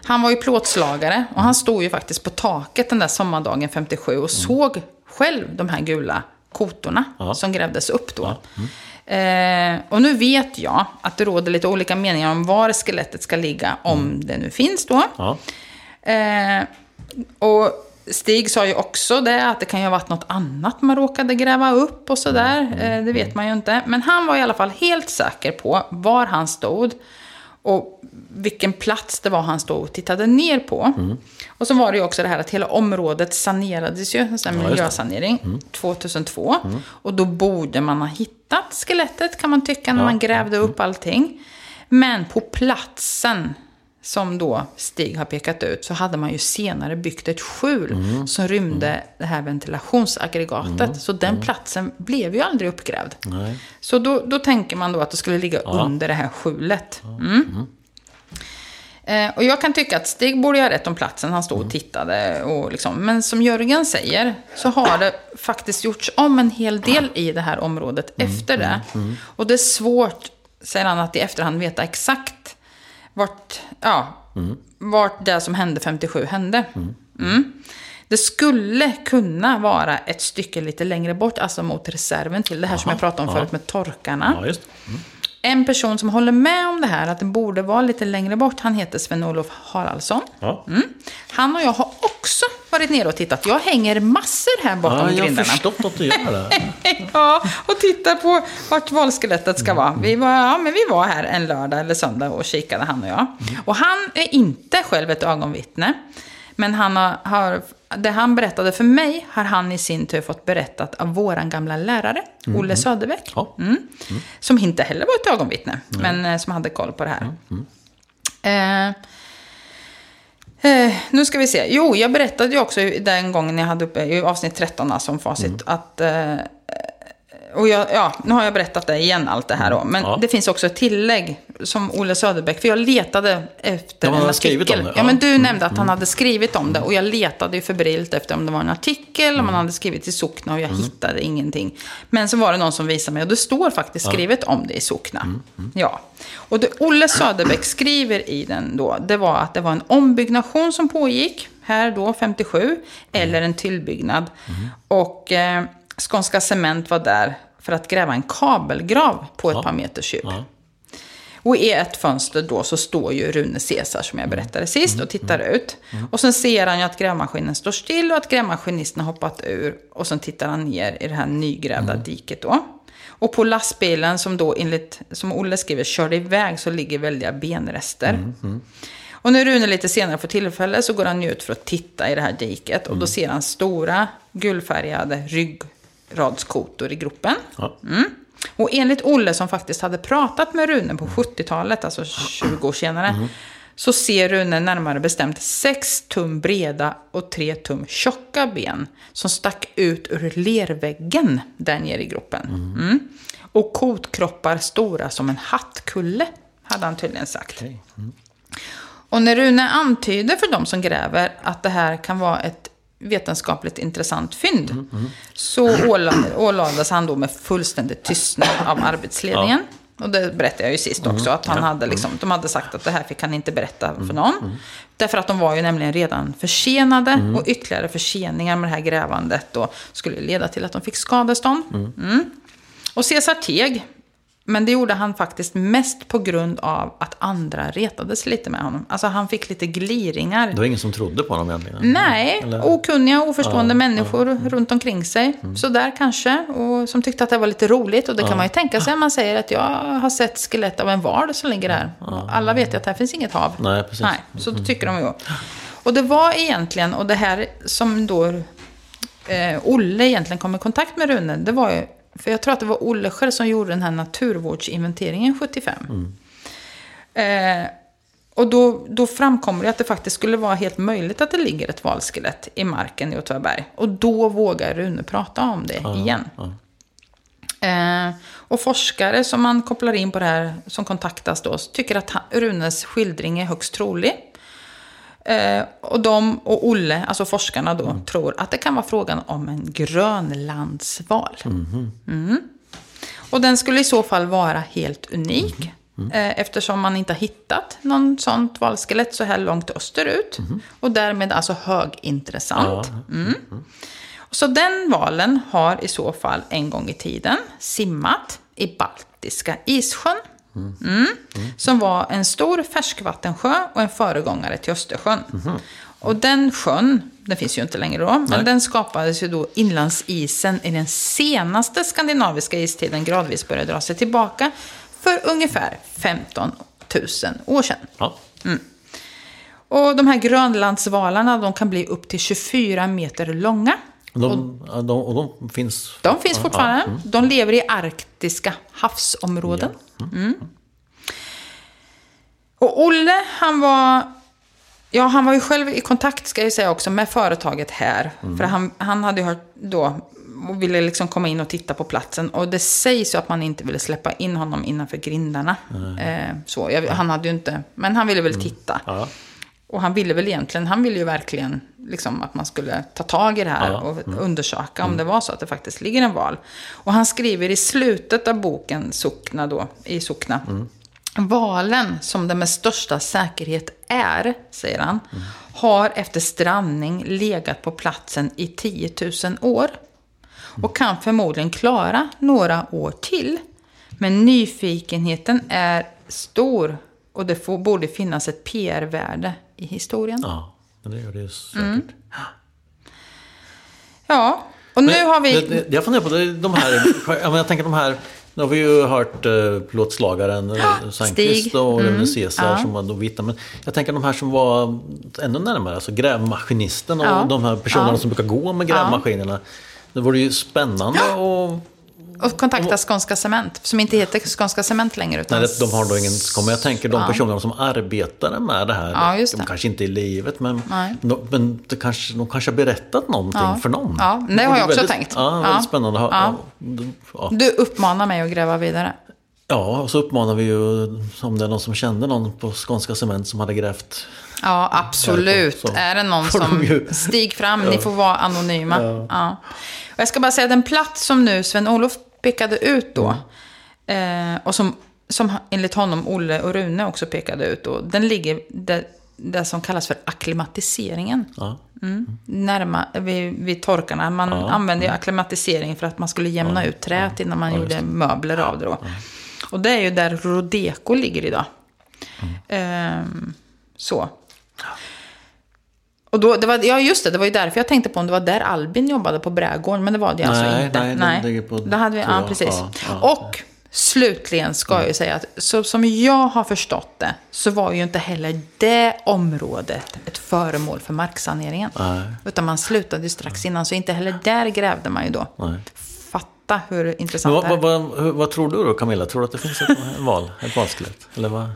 han var ju plåtslagare och han stod ju faktiskt på taket den där sommardagen 57 och såg själv de här gula kotorna Ja. som grävdes upp då. Eh, och nu vet jag att det råder lite olika meningar om var skelettet ska ligga, om det nu finns då. Ja. Eh, och Stig sa ju också det, att det kan ju ha varit något annat man råkade gräva upp och sådär. Eh, det vet man ju inte. Men han var i alla fall helt säker på var han stod. Och vilken plats det var han stod och tittade ner på. Och så var det ju också det här att hela området sanerades ju, en sån här Ja, miljösanering, 2002. Och då borde man ha hittat skelettet kan man tycka när Ja. man grävde upp allting. Men på platsen som då Stig har pekat ut så hade man ju senare byggt ett skjul som rymde det här ventilationsaggregatet. Så den platsen blev ju aldrig uppgrävd. Nej. Så då, då tänker man då att det skulle ligga under det här skjulet. Mm. Eh, och jag kan tycka att Stig borde ha rätt om platsen. Han stod och tittade. Och liksom. Men som Jörgen säger så har det faktiskt gjorts om en hel del i det här området efter det. Och det är svårt, säger han, att i efterhand veta exakt vart, ja, vart det som hände 57 hände. Mm. Det skulle kunna vara ett stycke lite längre bort, alltså mot reserven till det här som jag pratade om ja. förut med torkarna. Ja, det. En person som håller med om det här, att det borde vara lite längre bort, han heter Sven-Olof Haraldsson. Ja. Mm. Han och jag har också varit nere och tittat. Jag hänger massor här bakom Ja, jag har grindarna. förstått att du gör det. ja, och tittar på vart valskelettet ska vara. Vi var, ja, men vi var här en lördag eller söndag och kikade, han och jag. Och han är inte själv ett ögonvittne. Men han har, har, det han berättade för mig har han i sin tur fått berättat av våran gamla lärare, Olle Söderbäck. Ja. Mm. Som inte heller var ett ögonvittne, men eh, som hade koll på det här. Eh, eh, nu ska vi se. Jo, jag berättade ju också den gången jag hade uppe i avsnitt 13 alltså, om facit att eh, och jag, ja, nu har jag berättat det igen, allt det här då. Men Ja. det finns också ett tillägg som Olle Söderbäck, för jag letade efter Ja, en hade skrivit artikel. om det, Ja, ja. men du nämnde att han hade skrivit om det och jag letade ju febrilt efter om det var en artikel, om han hade skrivit i Sockna och jag hittade ingenting. Men så var det någon som visade mig och det står faktiskt skrivet om det i Sockna. Ja. Och det Olle Söderbäck skriver i den då, det var att det var en ombyggnation som pågick, här då 57, eller en tillbyggnad. Och eh, Skånska Cement var där för att gräva en kabelgrav på ett Ja. par meters djup. Ja. Och i ett fönster då så står ju Rune Caesar som jag berättade sist och tittar ut. Och sen ser han ju att grävmaskinen står still och att grävmaskinisten har hoppat ur. Och sen tittar han ner i det här nygrävda diket då. Och på lastbilen som då enligt, som Olle skriver, körde iväg så ligger väldiga benrester. Och när Rune lite senare får tillfälle så går han ut för att titta i det här diket. Och då ser han stora gulfärgade ryggradskotor i gropen. Ja. Och enligt Olle som faktiskt hade pratat med Rune på 70-talet, alltså 20 år senare, så ser Rune närmare bestämt 6 tum breda och 3 tum tjocka ben som stack ut ur lerväggen där nere i gropen. Mm. Och kotkroppar stora som en hattkulle, hade han tydligen sagt. Okej. Och när Rune antyder för de som gräver att det här kan vara ett vetenskapligt intressant fynd. Så åla- ålades han då med fullständig tystnad av arbetsledningen. Och det berättade jag ju sist också. Att han hade liksom, de hade sagt att det här fick han inte berätta för någon. Därför att de var ju nämligen redan försenade. Och ytterligare förseningar med det här grävandet då skulle leda till att de fick skadestånd. Mm. Och Caesar teg. Men det gjorde han faktiskt mest på grund av att andra retades lite med honom. Alltså han fick lite gliringar. Det var ingen som trodde på honom egentligen? Nej, Eller? okunniga, oförstående människor runt omkring sig. Mm. Så där kanske. Och som tyckte att det var lite roligt. Och det kan man ju tänka sig om man säger att jag har sett skelett av en val som ligger. Och alla vet ju att här finns inget hav. Nej, precis. Nej, så då tycker de ju. Och det var egentligen, och det här som då eh, Olle egentligen kom i kontakt med Rune, det var ju, för jag tror att det var Olle själv som gjorde den här naturvårdsinventeringen 75. Eh, och då, då framkommer det att det faktiskt skulle vara helt möjligt att det ligger ett valskelett i marken i Åtvidaberg. Och då vågar Rune prata om det igen. ja. Eh, och forskare som man kopplar in på det här, som kontaktas då, tycker att han- Runes skildring är högst trolig. Eh, och de och Olle, alltså forskarna då, tror att det kan vara frågan om en grönlandsval. Mm. Och den skulle i så fall vara helt unik. Eh, eftersom man inte har hittat någon sånt valskelett så här långt österut. Och därmed alltså högintressant. Mm. Så den valen har i så fall en gång i tiden simmat i Baltiska issjön. Mm. Som var en stor färskvattensjö och en föregångare till Östersjön. Och den sjön, den finns ju inte längre då, men Nej. den skapades ju då inlandsisen i den senaste skandinaviska istiden gradvis började dra sig tillbaka för ungefär 15 000 år sedan. Ja. Och de här grönlandsvalarna de kan bli upp till 24 meter långa. De, ja, de, och de finns... De finns ja, fortfarande. ja, mm. De lever i arktiska havsområden. Mm. Och Olle, han var... Ja, han var ju själv i kontakt, ska jag säga också, med företaget här. Mm. För han, han hade ju hört då och ville liksom komma in och titta på platsen. Och det sägs ju att man inte ville släppa in honom innanför grindarna. Eh, så, jag, han hade ju inte... Men han ville väl titta. Ja. Och han ville väl egentligen, han ville ju verkligen liksom att man skulle ta tag i det här Ja, och undersöka om det var så att det faktiskt ligger en val. Och han skriver i slutet av boken Sockna då, i Sockna. Valen som det med största säkerhet är, säger han, har efter strandning legat på platsen i 10 000 år. Och kan förmodligen klara några år till. Men nyfikenheten är stor och det får, borde finnas ett PR-värde i historien. ja, det gör det säkert. Mm. Ja, och nu Men har vi... Det, jag funderar på de här, ja, jag tänker de här, nu har vi ju hört eh, plåtslagaren eh, Sandqvist och Mm, Caesar ja. som var vita. Men jag tänker de här som var ännu närmare, alltså grävmaskinisten och Ja. de här personerna Ja. som brukar gå med grävmaskinerna. Det vore ju spännande och Och kontakta Skånska Cement, som inte heter Skånska Cement längre. Utan Nej, de har då ingen Men jag tänker de Ja. personerna som arbetar med det här. Ja, just De det. kanske inte är i livet men, de, men det kanske, de kanske har berättat någonting Ja. för någon. Ja, det har jag också väldigt, tänkt. Ja, väldigt Ja. spännande. att Ja. Ja. Du uppmanar mig att gräva vidare. ja, och så uppmanar vi ju om det är någon som kände någon på Skånska Cement som hade grävt. Ja, absolut. Så Är det någon de som... ju- Stig fram, ni får vara anonyma. Ja. Och jag ska bara säga den plats som nu Sven-Olof pekade ut då. Eh, och som, som enligt honom Olle och Rune också pekade ut då. Den ligger där, där som kallas för akklimatiseringen. Ja. Närma, vid, vid torkarna. Man använde ju akklimatisering för att man skulle jämna ut träet innan man gjorde möbler av det då. Och det är ju där Rodeco ligger idag. Ehm, så. Och då, det var, ja, just det. Det var ju därför jag tänkte på om det var där Albin jobbade på Brädgården. Men det var det alltså Nej, inte. nej, den ligger på- det hade vi, ja, precis. Ja. Och slutligen ska jag ju säga att så som jag har förstått det så var ju inte heller det området ett föremål för marksaneringen. Nej. Utan man slutade ju strax innan. Så inte heller där grävde man ju då. Nej. Fatta hur intressant vad, det är. vad, vad, vad tror du då Camilla? Tror du att det finns ett val? Ett valskelett? Eller vad?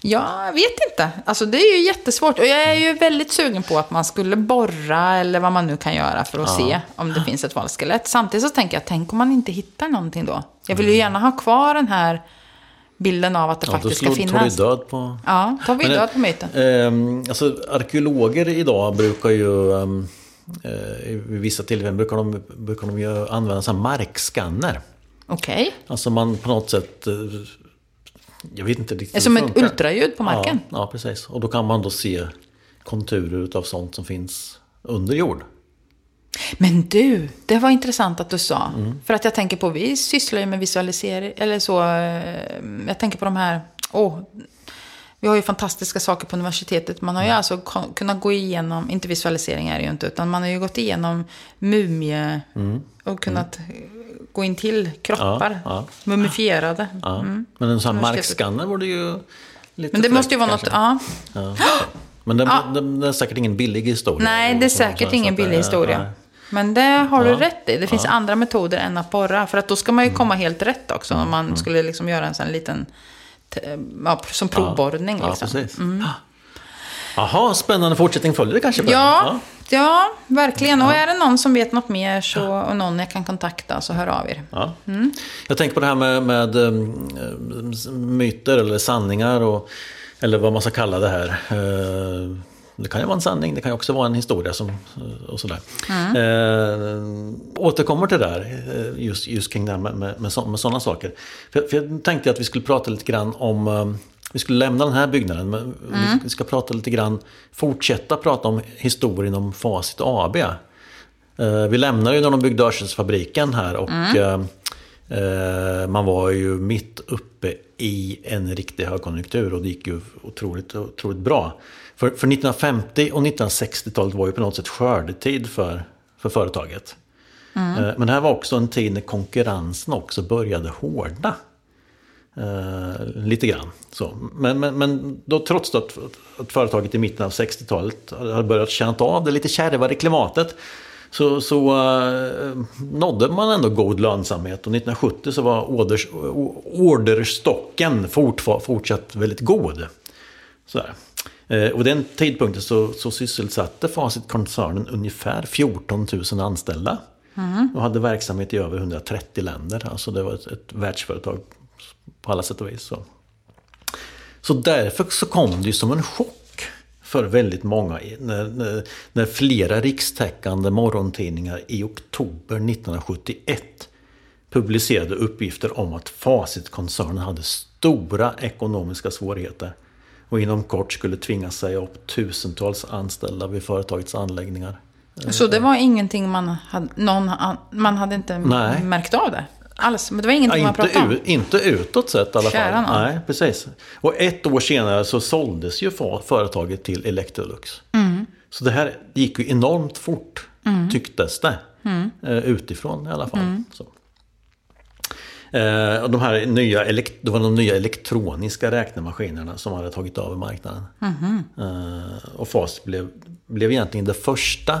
Ja, jag vet inte. Alltså det är ju jättesvårt. Och jag är ju väldigt sugen på att man skulle borra eller vad man nu kan göra för att se om det finns ett valskelett. Samtidigt så tänker jag, tänk om man inte hittar någonting då? Jag vill ju gärna ha kvar den här bilden av att det Ja, då faktiskt ska slår, tar du finnas. död på... Ja, tar vi Men, död på myten. Ehm, alltså, arkeologer idag brukar ju, ehm, eh, vid vissa tillfällen brukar de, brukar de ju använda markskanner. Okej. Alltså man på något sätt, eh, jag vet inte riktigt som ett ultraljud på marken. Ja, ja, precis. Och då kan man då se konturer av sånt som finns under jord. Men du, det var intressant att du sa. Mm. För att jag tänker på, vi sysslar ju med visualisering, eller så, eh, jag tänker på de här, åh, vi har ju fantastiska saker på universitetet. Man har ju alltså kon- kunnat gå igenom, inte visualisering är det ju inte, utan man har ju gått igenom mumie och kunnat eh, gå in till kroppar, Mm. Ja, ja. mumifierade. Ja. Men en sån här markskanner vore ju lite Mm. Men det måste ju vara fräckt, något, kanske. ja. Ja. Men den, Ja. den, den är säkert ingen billig historia. Nej, det är Så- säkert ingen billig historia. nej. Men det har du Ja. rätt i. Det finns andra metoder än att borra. För att då ska man ju Mm. komma helt rätt också. Om man skulle liksom göra en sån liten, ja, som provborrning. Ja, liksom. precis. Jaha, spännande fortsättning följer det kanske? Per? Ja, ja, verkligen. Och är det någon som vet något mer så, och någon jag kan kontakta så hör av er. Ja. Jag tänker på det här med, med um, myter eller sanningar och, eller vad man ska kalla det här. Eh, Det kan ju vara en sanning, det kan ju också vara en historia som, och sådär. Eh, återkommer till det där, eh, just, just kring det här med, med, med, så, med sådana saker. För, för jag tänkte att vi skulle prata lite grann om, eh, vi skulle lämna den här byggnaden, men vi- vi ska prata lite grann, fortsätta prata om historien om Facit AB. Eh, Vi lämnar ju när de byggde Örnsköldsfabriken här och eh, eh, man var ju mitt uppe i en riktig högkonjunktur och det gick ju otroligt, otroligt bra. För, för 1950 och 1960-talet var ju på något sätt skördetid för, för företaget. Eh, Men det här var också en tid när konkurrensen också började hårda. Eh, lite grann. Så. Men, men, men då, trots att, att företaget i mitten av 60-talet hade börjat känna av det lite kärvare klimatet så, så uh, nådde man ändå god lönsamhet. Och 1970 så var orders, orderstocken fort, fortsatt väldigt god. Sådär. Uh, och den tidpunkten så, så sysselsatte Facit-koncernen ungefär 14 000 anställda. Mm. Och hade verksamhet i över 130 länder. Alltså det var ett, ett världsföretag på alla sätt och vis. Så. så därför så kom det som en chock för väldigt många när, när, när flera rikstäckande morgontidningar i oktober 1971 publicerade uppgifter om att Facitkoncernen hade stora ekonomiska svårigheter och inom kort skulle tvingas säga upp tusentals anställda vid företagets anläggningar. Så det var ingenting man hade, någon, man hade inte Nej. märkt av det? Alls. Men det var ingenting ja, man pratade om. Inte utåt sett i alla Kära fall. Nej, precis. Och ett år senare så såldes ju företaget till Electrolux. Mm. Så det här gick ju enormt fort, mm. tycktes det. Mm. Eh, utifrån i alla fall. Mm. Så. Eh, och de här nya, det var de nya elektroniska räknemaskinerna som hade tagit över marknaden. Mm. och FAS blev, blev egentligen det första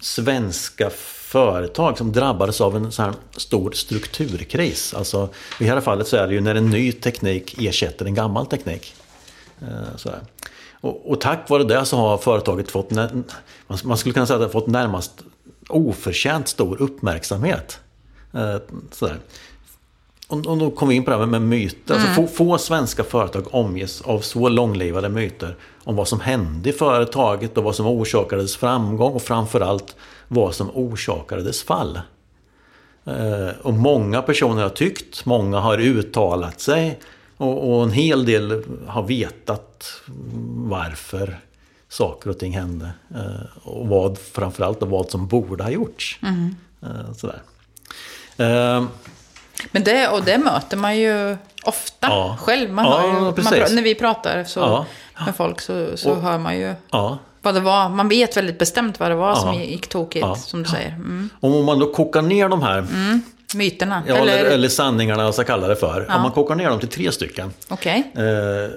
svenska företag som drabbades av en sån här stor strukturkris. Alltså, I det här fallet så är det ju när en ny teknik ersätter en gammal teknik. Eh, och, och, tack vare det så har företaget fått, man skulle kunna säga att det har fått närmast oförtjänt stor uppmärksamhet. Eh, Sådär. Och, och då kommer vi in på det här med myter. Alltså, mm. Alltså, få, få, svenska företag omges av så långlivade myter om vad som hände i företaget och vad som orsakade dess framgång och framförallt vad som orsakade dess fall. Eh, och många personer har tyckt, många har uttalat sig och, och en hel del har vetat varför saker och ting hände. Eh, och vad, framförallt vad som borde ha gjorts. Mm. Sådär. Men det, och det möter man ju ofta ja. själv. Man ja, ju, man, när vi pratar så, ja. med folk så, så och, hör man ju vad det var. Man vet väldigt bestämt vad det var som gick tokigt, som du säger. Mm. om man då kokar ner de här mm. Myterna? Ja, eller, eller sanningarna, vad jag kalla det för. Om man kokar ner dem till tre stycken. Okay. Eh,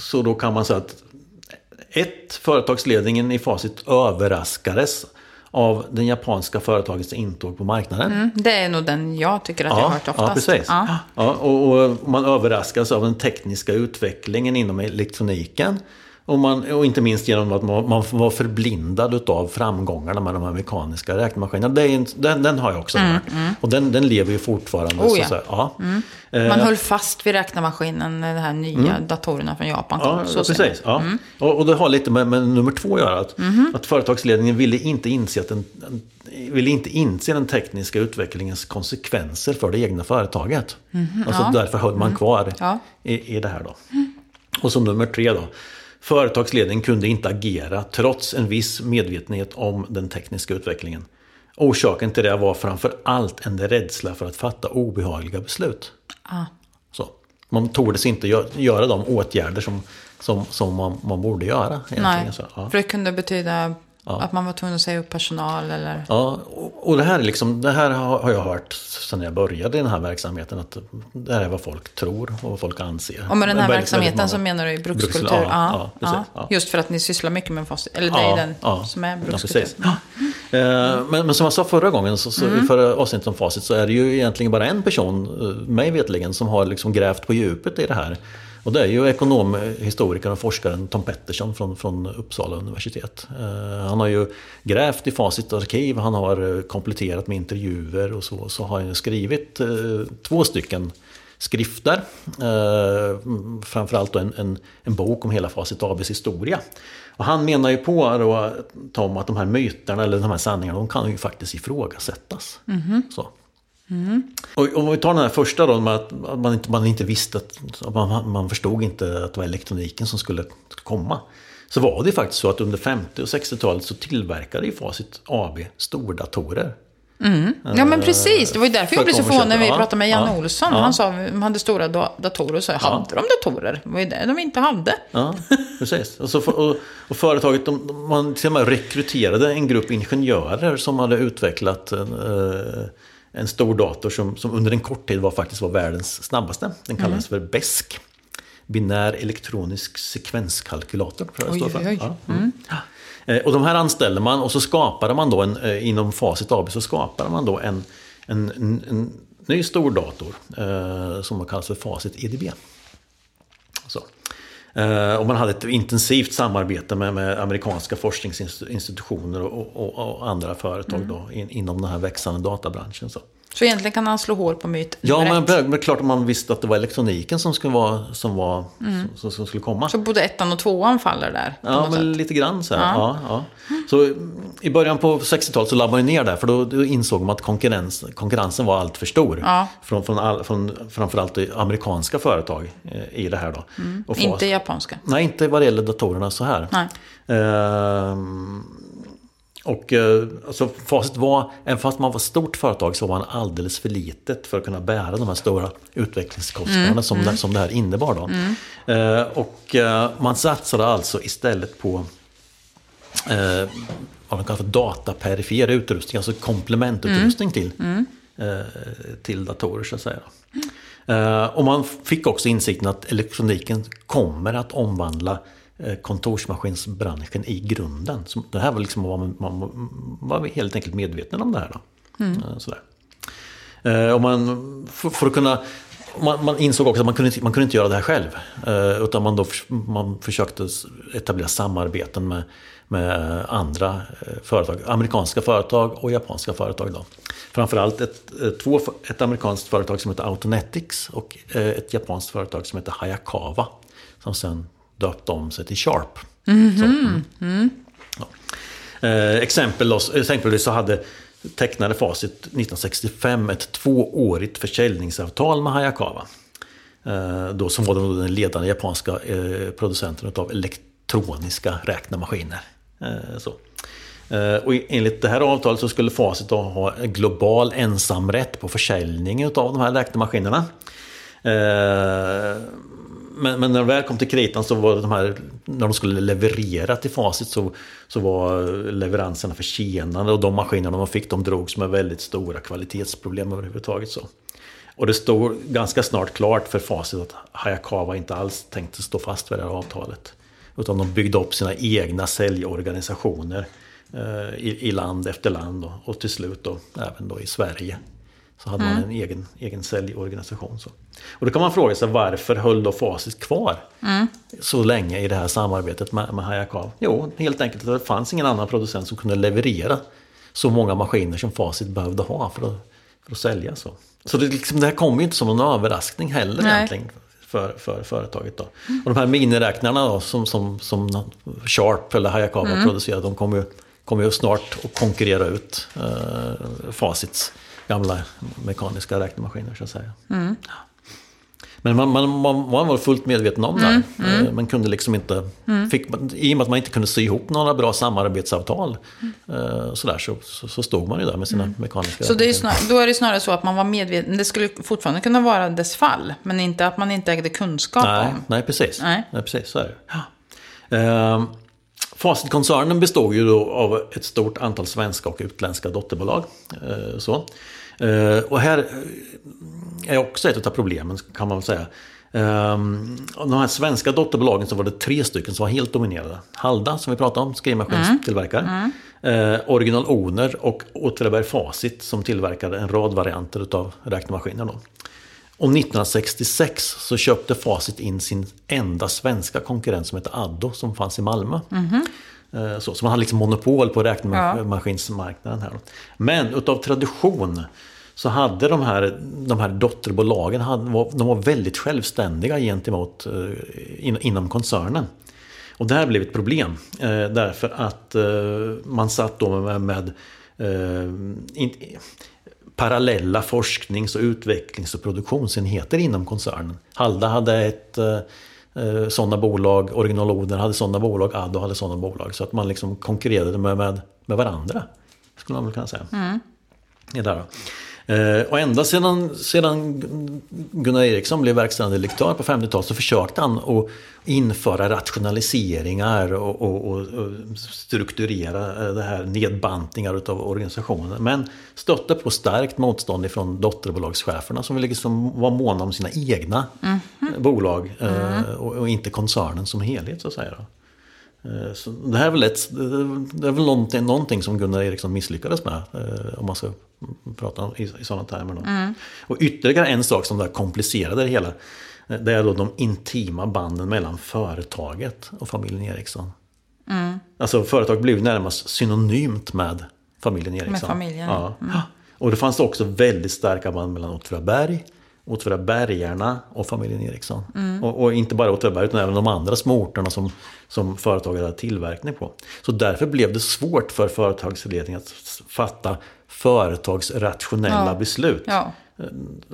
så då kan man säga att ett, företagsledningen i Facit överraskades av den japanska företagets intåg på marknaden. Mm, det är nog den jag tycker att ja, jag har hört oftast. Ja, precis. Ja. ja och, och, man överraskas av den tekniska utvecklingen inom elektroniken. Och, man, och inte minst genom att man, man var förblindad av framgångarna med de här mekaniska räknemaskinerna. En, den, den, har jag också mm, hört. Mm. Och den, den lever ju fortfarande. Oh, ja. så, ja. Mm. Man eh, höll fast vid räknemaskinen de här nya mm. datorerna från Japan. Ja, så precis. Ja. Mm. Och, och, det har lite med, med nummer två att göra. Att, mm. att företagsledningen ville inte inse att den, ville inte inse den tekniska utvecklingens konsekvenser för det egna företaget. Mm, alltså ja. därför höll man kvar ja. i, i det här då. Och som nummer tre då. Företagsledningen kunde inte agera trots en viss medvetenhet om den tekniska utvecklingen. Orsaken till det var framför allt en rädsla för att fatta obehagliga beslut. Ah. Så. Man tordes inte göra de åtgärder som, som, som man, man borde göra. Nej, så, ja. för det kunde betyda Ja. Att man var tvungen att säga upp personal eller? Ja, och det här, liksom, det här har jag hört sedan jag började i den här verksamheten. Att det här är vad folk tror och vad folk anser. Och med den här verksamheten så menar du i brukskultur? Brukskultur, ja, ja, precis, ja, Just för att ni sysslar mycket med fast, eller det är den som är brukskultur. Mm. men, men, som jag sa förra gången, så, så mm. förra avsnittet om facit, så är det ju egentligen bara en person, eh, mig vetligen, som har liksom grävt på djupet i det här. Och det är ju ekonomhistorikern och forskaren Tom Pettersson från, från Uppsala universitet. Eh, han har ju grävt i Facit arkiv, han har eh, kompletterat med intervjuer och så. Så har han skrivit eh, två stycken skrifter. Eh, framförallt då en, en, en, bok om hela Facit ABs historia. Och han menar ju på då, Tom att de här myterna eller de här sanningarna de kan ju faktiskt ifrågasättas. Mm -hmm. så. Mm. Och om vi tar den här första då, att man inte, man inte visste att man, man förstod inte att det var elektroniken som skulle komma. Så var det faktiskt så att under 50 och 60-talet så tillverkade ju Facit AB stordatorer. Mm. Ja men precis, det var ju därför jag blev så förvånad när vi pratade med Janne ja, Olsson. Ja. Han sa att de hade stora datorer och så ja. hade de datorer? Det var ju det de inte hade. Ja, precis. Och, så, och, och företaget, de, man till och med rekryterade en grupp ingenjörer som hade utvecklat eh, en stor dator som, som under en kort tid var faktiskt var världens snabbaste. Den kallades för BESK. Binär elektronisk sekvenskalkylator. Tror jag Oj, för. oj. Ja, mm. Eh, Och de här anställde man och så skapade man då en, eh, inom Facit AB så skapade man då en, en, en, en ny stordator eh, som kallas för Facit EDB. Eh, och man hade ett intensivt samarbete med, med amerikanska forskningsinstitutioner och, och, och andra företag Mm. då, in, inom den här växande databranschen. Så. Så egentligen kan han slå hål på myt Ja, nummer men, ett. men klart att man visste att det var elektroniken som skulle, vara, som var, som, som skulle komma. Mm. Så både ettan och tvåan faller där. Ja, men sätt. lite grann så här. Ja. Ja, Så mm, i början på 60-talet så labbade man ner där för då, då insåg man att konkurrens, konkurrensen var allt för stor. Ja. Från, från, all, från framförallt amerikanska företag eh, i det här då. Fas- Inte japanska. Nej, inte vad det gäller datorerna så här. Nej. Ehm, och eh, alltså, facit var, även fast man var ett stort företag så var man alldeles för litet för att kunna bära de här stora utvecklingskostnaderna som, Det, som det här innebar. Då. Eh, och eh, man satsade alltså istället på eh, vad man kallar för dataperifer utrustning, alltså komplementutrustning till, eh, till datorer så att säga. Och man fick också insikten att elektroniken kommer att omvandla kontorsmaskinsbranschen i grunden. Så det här var liksom man, man var helt enkelt medveten om det här. Då. Eh, Sådär. Eh, och man, för, för att kunna, man, man insåg också att man kunde, inte- man kunde inte göra det här själv. Eh, utan man, då, man försökte etablera samarbeten med, med andra eh, företag. Amerikanska företag och japanska företag. Då. Framförallt ett, eh, två, ett amerikanskt företag som heter Autonetics och eh, ett japanskt företag som heter Hayakawa. Som sen döpte om sig till Sharp. Så, mm. Ja. Eh, exempel, då- exempelvis så hade tecknade Facit 1965 ett tvåårigt försäljningsavtal med Hayakawa. Eh, då, som var den ledande japanska eh, producenten av elektroniska räknemaskiner. Eh, så. Eh, och enligt det här avtalet så skulle Facit då ha global ensamrätt på försäljning av de här räknemaskinerna. Men, men när de väl kom till kritan så var de här, när de skulle leverera till Facit så, så var leveranserna försenade och de maskinerna de fick de drogs med väldigt stora kvalitetsproblem överhuvudtaget. Så. Och det stod ganska snart klart för Facit att Hayakawa inte alls tänkte stå fast vid det här avtalet. Utan de byggde upp sina egna säljorganisationer eh, i, i land efter land då, och till slut då, även då i Sverige. Så hade man en egen, egen säljorganisation. Så. Och då kan man fråga sig varför höll då Facit kvar så länge i det här samarbetet med, med Hayakawa? Jo, helt enkelt att det fanns ingen annan producent som kunde leverera så många maskiner som Facit behövde ha för att, för att sälja. Så, så det, liksom, det här kom ju inte som någon överraskning heller Nej. egentligen för, för företaget. Då. Och de här miniräknarna då, som, som, som Sharp eller Hayakawa producerade, de kommer ju, kommer ju snart att konkurrera ut eh, Facits gamla mekaniska räknemaskiner så att säga. Ja. Men man, man, man, man var fullt medveten om det här. Eh, Man kunde liksom inte, fick, man- i och med att man inte kunde sy ihop några bra samarbetsavtal eh, sådär, så, så, så stod man ju där med sina mekaniska Så det är snar, då är det snarare så att man var medveten. Det skulle fortfarande kunna vara dess fall. Men inte att man inte ägde kunskap Nej, om. nej, precis. Nej. Nej. precis så är det. Ja. Ehm, Facitkoncernen består ju då av ett stort antal svenska och utländska dotterbolag. Eh, så. Eh, och här eh, är också ett av problemen kan man väl säga. Ehm, av de här svenska dotterbolagen så var det tre stycken som var helt dominerade. Halda som vi pratade om, skrivmaskinstillverkare. Eh, Original Owner och Åtvidaberg Facit som tillverkade en rad varianter av räknemaskiner. Då. Och 1966 så köpte Facit in sin enda svenska konkurrent som heter Addo som fanns i Malmö. Eh, Så, så man hade liksom monopol på räknemaskinsmarknaden här. Men utav tradition så hade de här, de här dotterbolagen de var väldigt självständiga gentemot eh, in, inom koncernen. Och det här blev ett problem eh, därför att eh, man satt då med, med eh, parallella forsknings och utvecklings och produktionsenheter inom koncernen. Halda hade ett eh, sådana bolag, Original Oder hade sådana bolag, Addo hade sådana bolag. Så att man liksom konkurrerade med, med, med varandra. Skulle man väl kunna säga. Det där då. Eh, och ända sedan, sedan Gunnar Eriksson blev verkställande direktör på 50-talet så försökte han att införa rationaliseringar och, och, och, strukturera det här nedbantningar utav organisationen. Men stötte på starkt motstånd ifrån dotterbolagscheferna som liksom var måna om sina egna mm -hmm. bolag mm. och, och, inte koncernen som helhet så att säga. Eh, så det här är väl, ett, det är väl någonting, någonting som Gunnar Eriksson misslyckades med. Eh, om man ska prata i, i sådana termer. Mm. Och ytterligare en sak som där komplicerade det hela. Eh, det är då de intima banden mellan företaget och familjen Eriksson. Mm. Alltså företaget blev närmast synonymt med familjen Eriksson. Med familjen. Ja. Mm. Och det fanns också väldigt starka band mellan Åtvidaberg Åtvidabergarna och familjen Eriksson. Mm. Och, och, inte bara Åtvidaberg utan även de andra små orterna som, som företaget hade tillverkning på. Så därför blev det svårt för företagsledningen att fatta företagsrationella ja. beslut. Ja.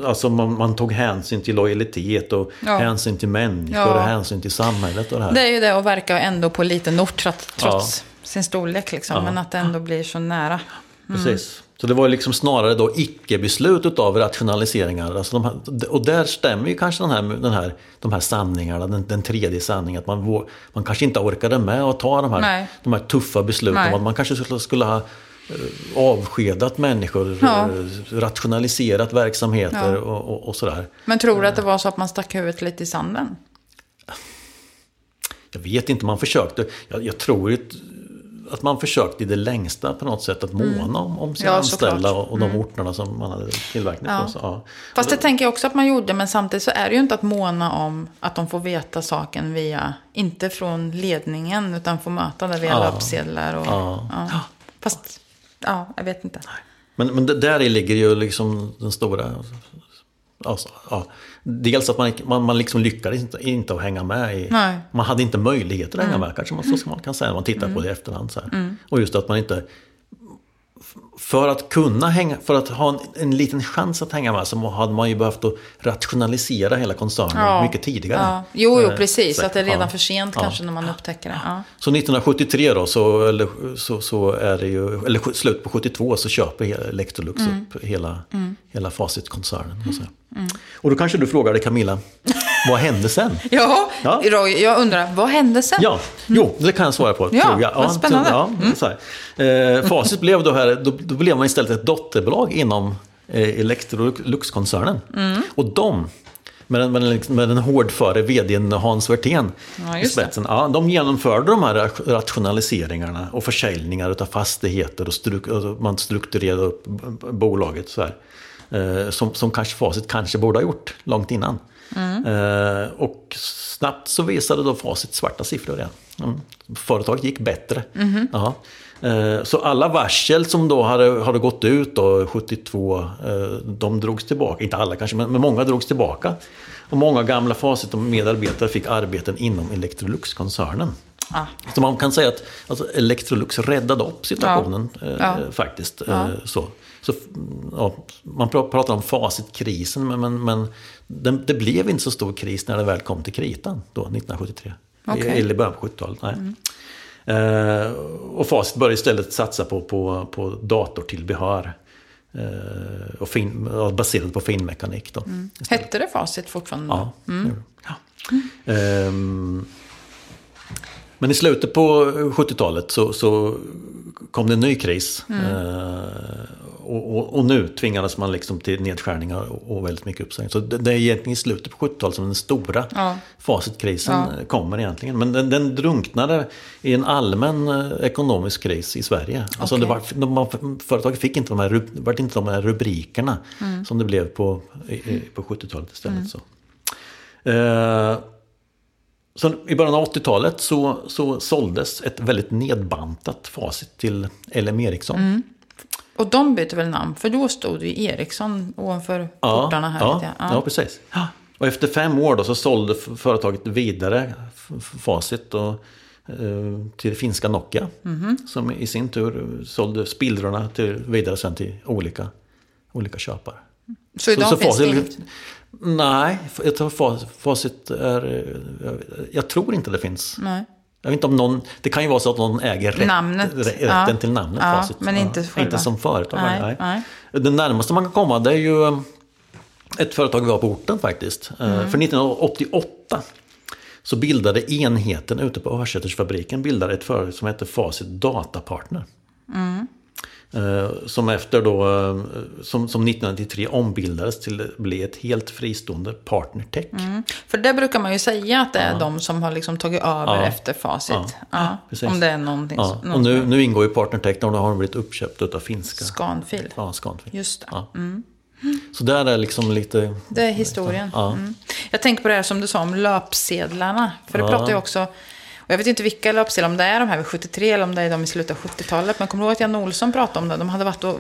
Alltså man, man, tog hänsyn till lojalitet och ja. hänsyn till människor ja. och hänsyn till samhället. Och det, här. det är ju det att verka ändå på liten ort trots sin storlek. Liksom, Men att det ändå blir så nära. Mm. Precis. Så det var liksom snarare då icke-beslut utav rationaliseringar. Alltså de här, och där stämmer ju kanske den här, den här, de här sanningarna, den, den tredje sanningen. Att man, man kanske inte orkade med att ta de här, de här tuffa besluten. Att man kanske skulle, skulle ha eh, avskedat människor, ja. Eh, rationaliserat verksamheter ja. och, och, och, sådär. Men tror du att det var så att man stack huvudet lite i sanden? Jag vet inte, man försökte. Jag, jag tror att man försökte i det längsta på något sätt att måna mm. om, om sina ja, anställda och, och de mm. orterna som man hade tillverkning ja. på. Så, ja. Fast det tänker jag också att man gjorde, men samtidigt så är det ju inte att måna om att de får veta saken via, inte från ledningen, utan får möta det via ja. löpsedlar. Och, ja. Fast, ja, jag vet inte. Men, men där ligger ju liksom den stora Alltså, ja. Dels att man, man, man liksom lyckades inte, inte att hänga med. I, man hade inte möjlighet att hänga med kanske man, så man kan säga när man tittar mm. på det i efterhand. Så mm. Och just att man inte för att kunna hänga, för att ha en, en, liten chans att hänga med så hade man ju behövt att rationalisera hela koncernen ja. mycket tidigare. Ja. Jo, jo, eh, precis. Så att det är redan ja. för sent kanske när man upptäcker det. Så 1973 då, så, eller, så, så är det ju, eller slut på 72 så köper Electrolux mm. upp hela, mm. hela Facit-koncernen. Mm. Och då kanske du frågar dig Camilla, vad hände sen? ja, ja, jag undrar, vad hände sen? Ja, jo, det kan jag svara på. Ja, tror jag. ja spännande. Ja, mm. Eh, facit blev då här, då, då, blev man istället ett dotterbolag inom eh, Electrolux-koncernen. Mm. Och de, med med med den hårdföre vdn Hans Werthén ja, i spetsen. Ja, de genomförde de här rationaliseringarna och försäljningar av fastigheter och, struk, man strukturerade upp bolaget så här. Eh, som, som kanske Facit kanske borde ha gjort långt innan. Mm. Eh, och snabbt så visade då Facit svarta siffror igen. Mm. Företaget gick bättre. Mm. Eh, så alla varsel som då hade, hade gått ut då, 72, eh, de drogs tillbaka. Inte alla kanske, men, men många drogs tillbaka. Och många gamla Facit och medarbetare fick arbeten inom Electrolux-koncernen. Ah. Så man kan säga att alltså, Electrolux räddade upp situationen ja. Eh, ja. faktiskt. Ja. så. Så, ja, man pratar om facitkrisen, men, men, men det, det, blev inte så stor kris när det väl kom till kritan då, 1973. Okay. Eller början på 70-talet. Mm. Eh, och Facit började istället satsa på, på, på datortillbehör. Eh, och fin, baserat på finmekanik. Då, mm. Hette det Facit fortfarande? Ja. Mm. ja. Eh, men i slutet på 70-talet så, så kom det en ny kris. Mm. Eh, och, och, och, nu tvingades man liksom till nedskärningar och, och väldigt mycket uppsägningar. Så det, det är egentligen i slutet på 70-talet som den stora ja. facitkrisen ja. kommer egentligen. Men den, den drunknade i en allmän eh, ekonomisk kris i Sverige. Alltså okay. det var, de, företaget fick inte de här, var inte de här rubrikerna mm. som det blev på, på 70-talet istället. Mm. Så. Eh, så I början av 80-talet så, så såldes ett väldigt nedbantat facit till LM Ericsson. Mm. Och de bytte väl namn? För då stod ju Ericsson ovanför ja, portarna här. Ja, ja. ja precis. Och efter fem år då så sålde företaget vidare Facit och, eh, till finska Nokia. Mm. Som i sin tur sålde spillrorna till, vidare sen till olika, olika köpare. Så idag så, så finns facit, det inget? Nej, jag tror facit är... Jag tror inte det finns. Nej. Jag vet inte om någon, det kan ju vara så att någon äger rätt, Namnet, rätten ja. till namnet Ja, Facit. men inte själva. Inte som företag. Nej, Nej, nej. Det närmaste man kan komma det är ju eh, ett företag vi har på orten faktiskt. Eh, Mm. För 1988 så bildade enheten ute på Örsätersfabriken bildade ett företag som hette Facit Datapartner. Mm. Eh, Som efter då, eh, som, som 1993 ombildades till att bli ett helt fristående Partnertech. För det brukar man ju säga att det är de som har liksom tagit över Ja. efter facit. Ja. Ja. Om det är någonting. Ja, så- någon och nu, nu ingår ju Partnertech och då har de blivit uppköpt utav finska. Scanfil. Ja, Scanfil. Just det. Ja. Så där är liksom lite... Det är historien. Ja. Mm. Jag tänker på det här som du sa om löpsedlarna. För det Ja. pratar ju också... Jag vet inte vilka löpsedlar, om det är de här vid 73 eller om det är de i slutet av 70-talet. Men kommer du ihåg att Jan Olsson pratade om det? De hade varit och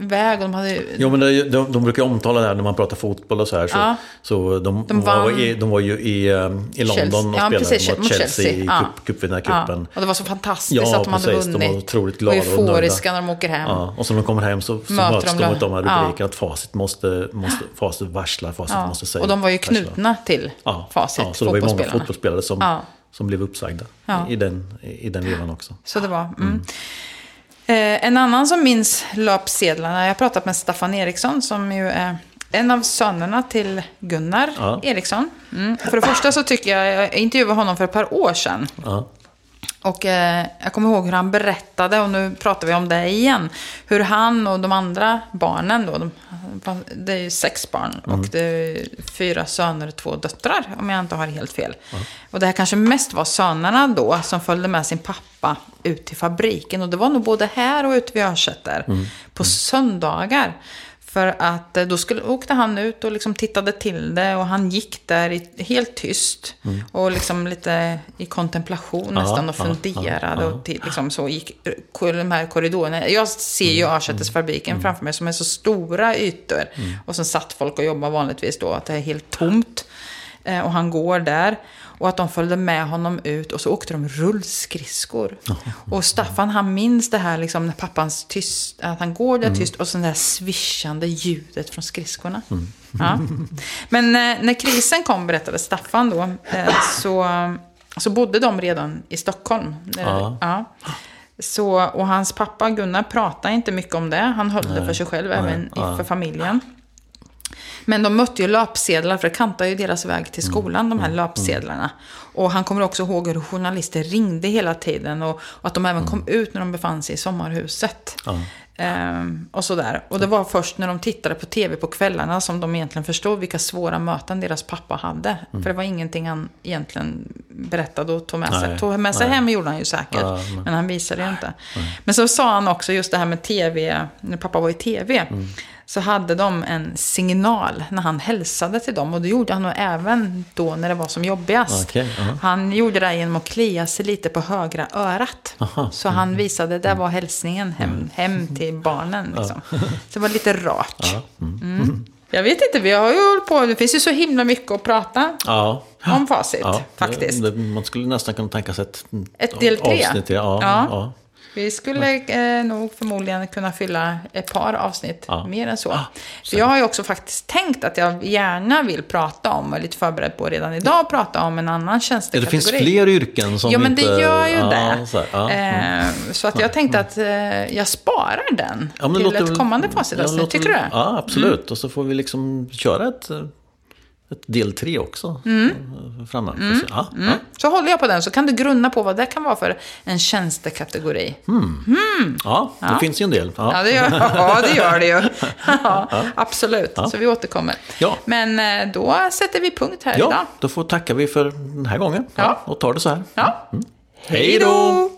iväg och de hade... Jo, men ju- de, de brukar omtala det här när man pratar fotboll och så här. Så, Ja. så de, De var, vann- i, de var ju i, eh, i London Chelsea. och Ja, spelade precis, mot mot Chelsea, Chelsea. i Ja. cup, cupvinnarcupen. Ja, och det var så fantastiskt Ja, att de hade precis. vunnit. De var otroligt glada och euforiska när de åker hem. Ja, och så när de kommer hem så, så möts de de av de här ja. rubrikerna att facit måste, måste facit varslar, facit Ja. måste säga. Och de var ju knutna till Ja, facit, ja, så det var ju många fotbollsspelare som, Ja. Som blev uppsagda Ja. i, den, i den vevan också. Så det var. Mm. Eh, en annan som minns löpsedlarna, jag har pratat med Staffan Eriksson som ju är en av sönerna till Gunnar Ja. Eriksson. Mm. För det första så tycker jag, jag intervjuade honom för ett par år sedan. Ja. Och eh, jag kommer ihåg hur han berättade, och nu pratar vi om det igen, hur han och de andra barnen då, de, det är ju sex barn och det är fyra söner och två döttrar, om jag inte har helt fel. Och det här kanske mest var sönerna då, som följde med sin pappa ut till fabriken. Och det var nog både här och ute vid Örsätter, på söndagar. För att eh, då skulle, åkte han ut och liksom tittade till det och han gick där i, helt tyst. Och liksom lite i kontemplation nästan och funderade. och till, liksom så gick de här korridorerna. Jag ser ju Örsätesfabriken framför mig som är så stora ytor. Och så satt folk och jobbade vanligtvis då, att det är helt tomt. Eh, Och han går där. Och att de följde med honom ut och så åkte de rullskridskor. Och Staffan han minns det här liksom när pappans tyst, att han går där tyst och så det där svischande ljudet från skridskorna. Ja. Men eh, när krisen kom, berättade Staffan då, eh, så, så bodde de redan i Stockholm. Eh, Ja. Så, och hans pappa Gunnar pratade inte mycket om det. Han höll det för sig själv, även ja. för familjen. Men de mötte ju löpsedlar, för det kantade ju deras väg till skolan, de här löpsedlarna. Och han kommer också ihåg hur journalister ringde hela tiden och, och att de även kom ut när de befann sig i sommarhuset. Ja. Ehm, och sådär. Och det var först när de tittade på tv på kvällarna som de egentligen förstod vilka svåra möten deras pappa hade. För det var ingenting han egentligen berättade och tog med sig. Nej, tog med sig nej. hem gjorde han ju säkert. Ja, men- men han visade ju inte. Men så sa han också just det här med tv, när pappa var i tv. Mm. Så hade de en signal när han hälsade till dem. Och det gjorde han nog även då när det var som jobbigast. Okej, ja. Han gjorde det genom att klia sig lite på högra örat. Aha. Så han visade, där var hälsningen hem, hem till barnen. Liksom. Så det var lite rart. Mm. Mm. Jag vet inte, vi har ju hållit på, det finns ju så himla mycket att prata Ja. om facit Ja, faktiskt. Det, man skulle nästan kunna tänka sig ett, Ett del tre. avsnitt. Ja, Ja. Ja. Vi skulle eh, nog förmodligen kunna fylla ett par avsnitt Ja. mer än så. Ja, För jag har ju också faktiskt tänkt att jag gärna vill prata om, och är lite förberedd på redan idag, prata om en annan Ja, tjänstekategori. det finns fler yrken som Ja, men inte... det gör ju ja, det. Så, ja. mm. Eh, så att jag tänkte att eh, jag sparar den Ja, till ett kommande ja, låter Tycker du? Mm. Ja, absolut. Och så får vi liksom köra ett, ett del tre också. Mm. Framåt. Ja, ja. Mm. Så håller jag på den, så kan du grunna på vad det kan vara för en tjänstekategori. ja, det finns ju en del. Ja. Det gör, ja, det, gör det ju. Ja, absolut, så vi återkommer. Ja. Men eh, då sätter vi punkt här idag. ja, då får tackar vi för den här gången. Ja. Och tar det så här. Ja. Hej då!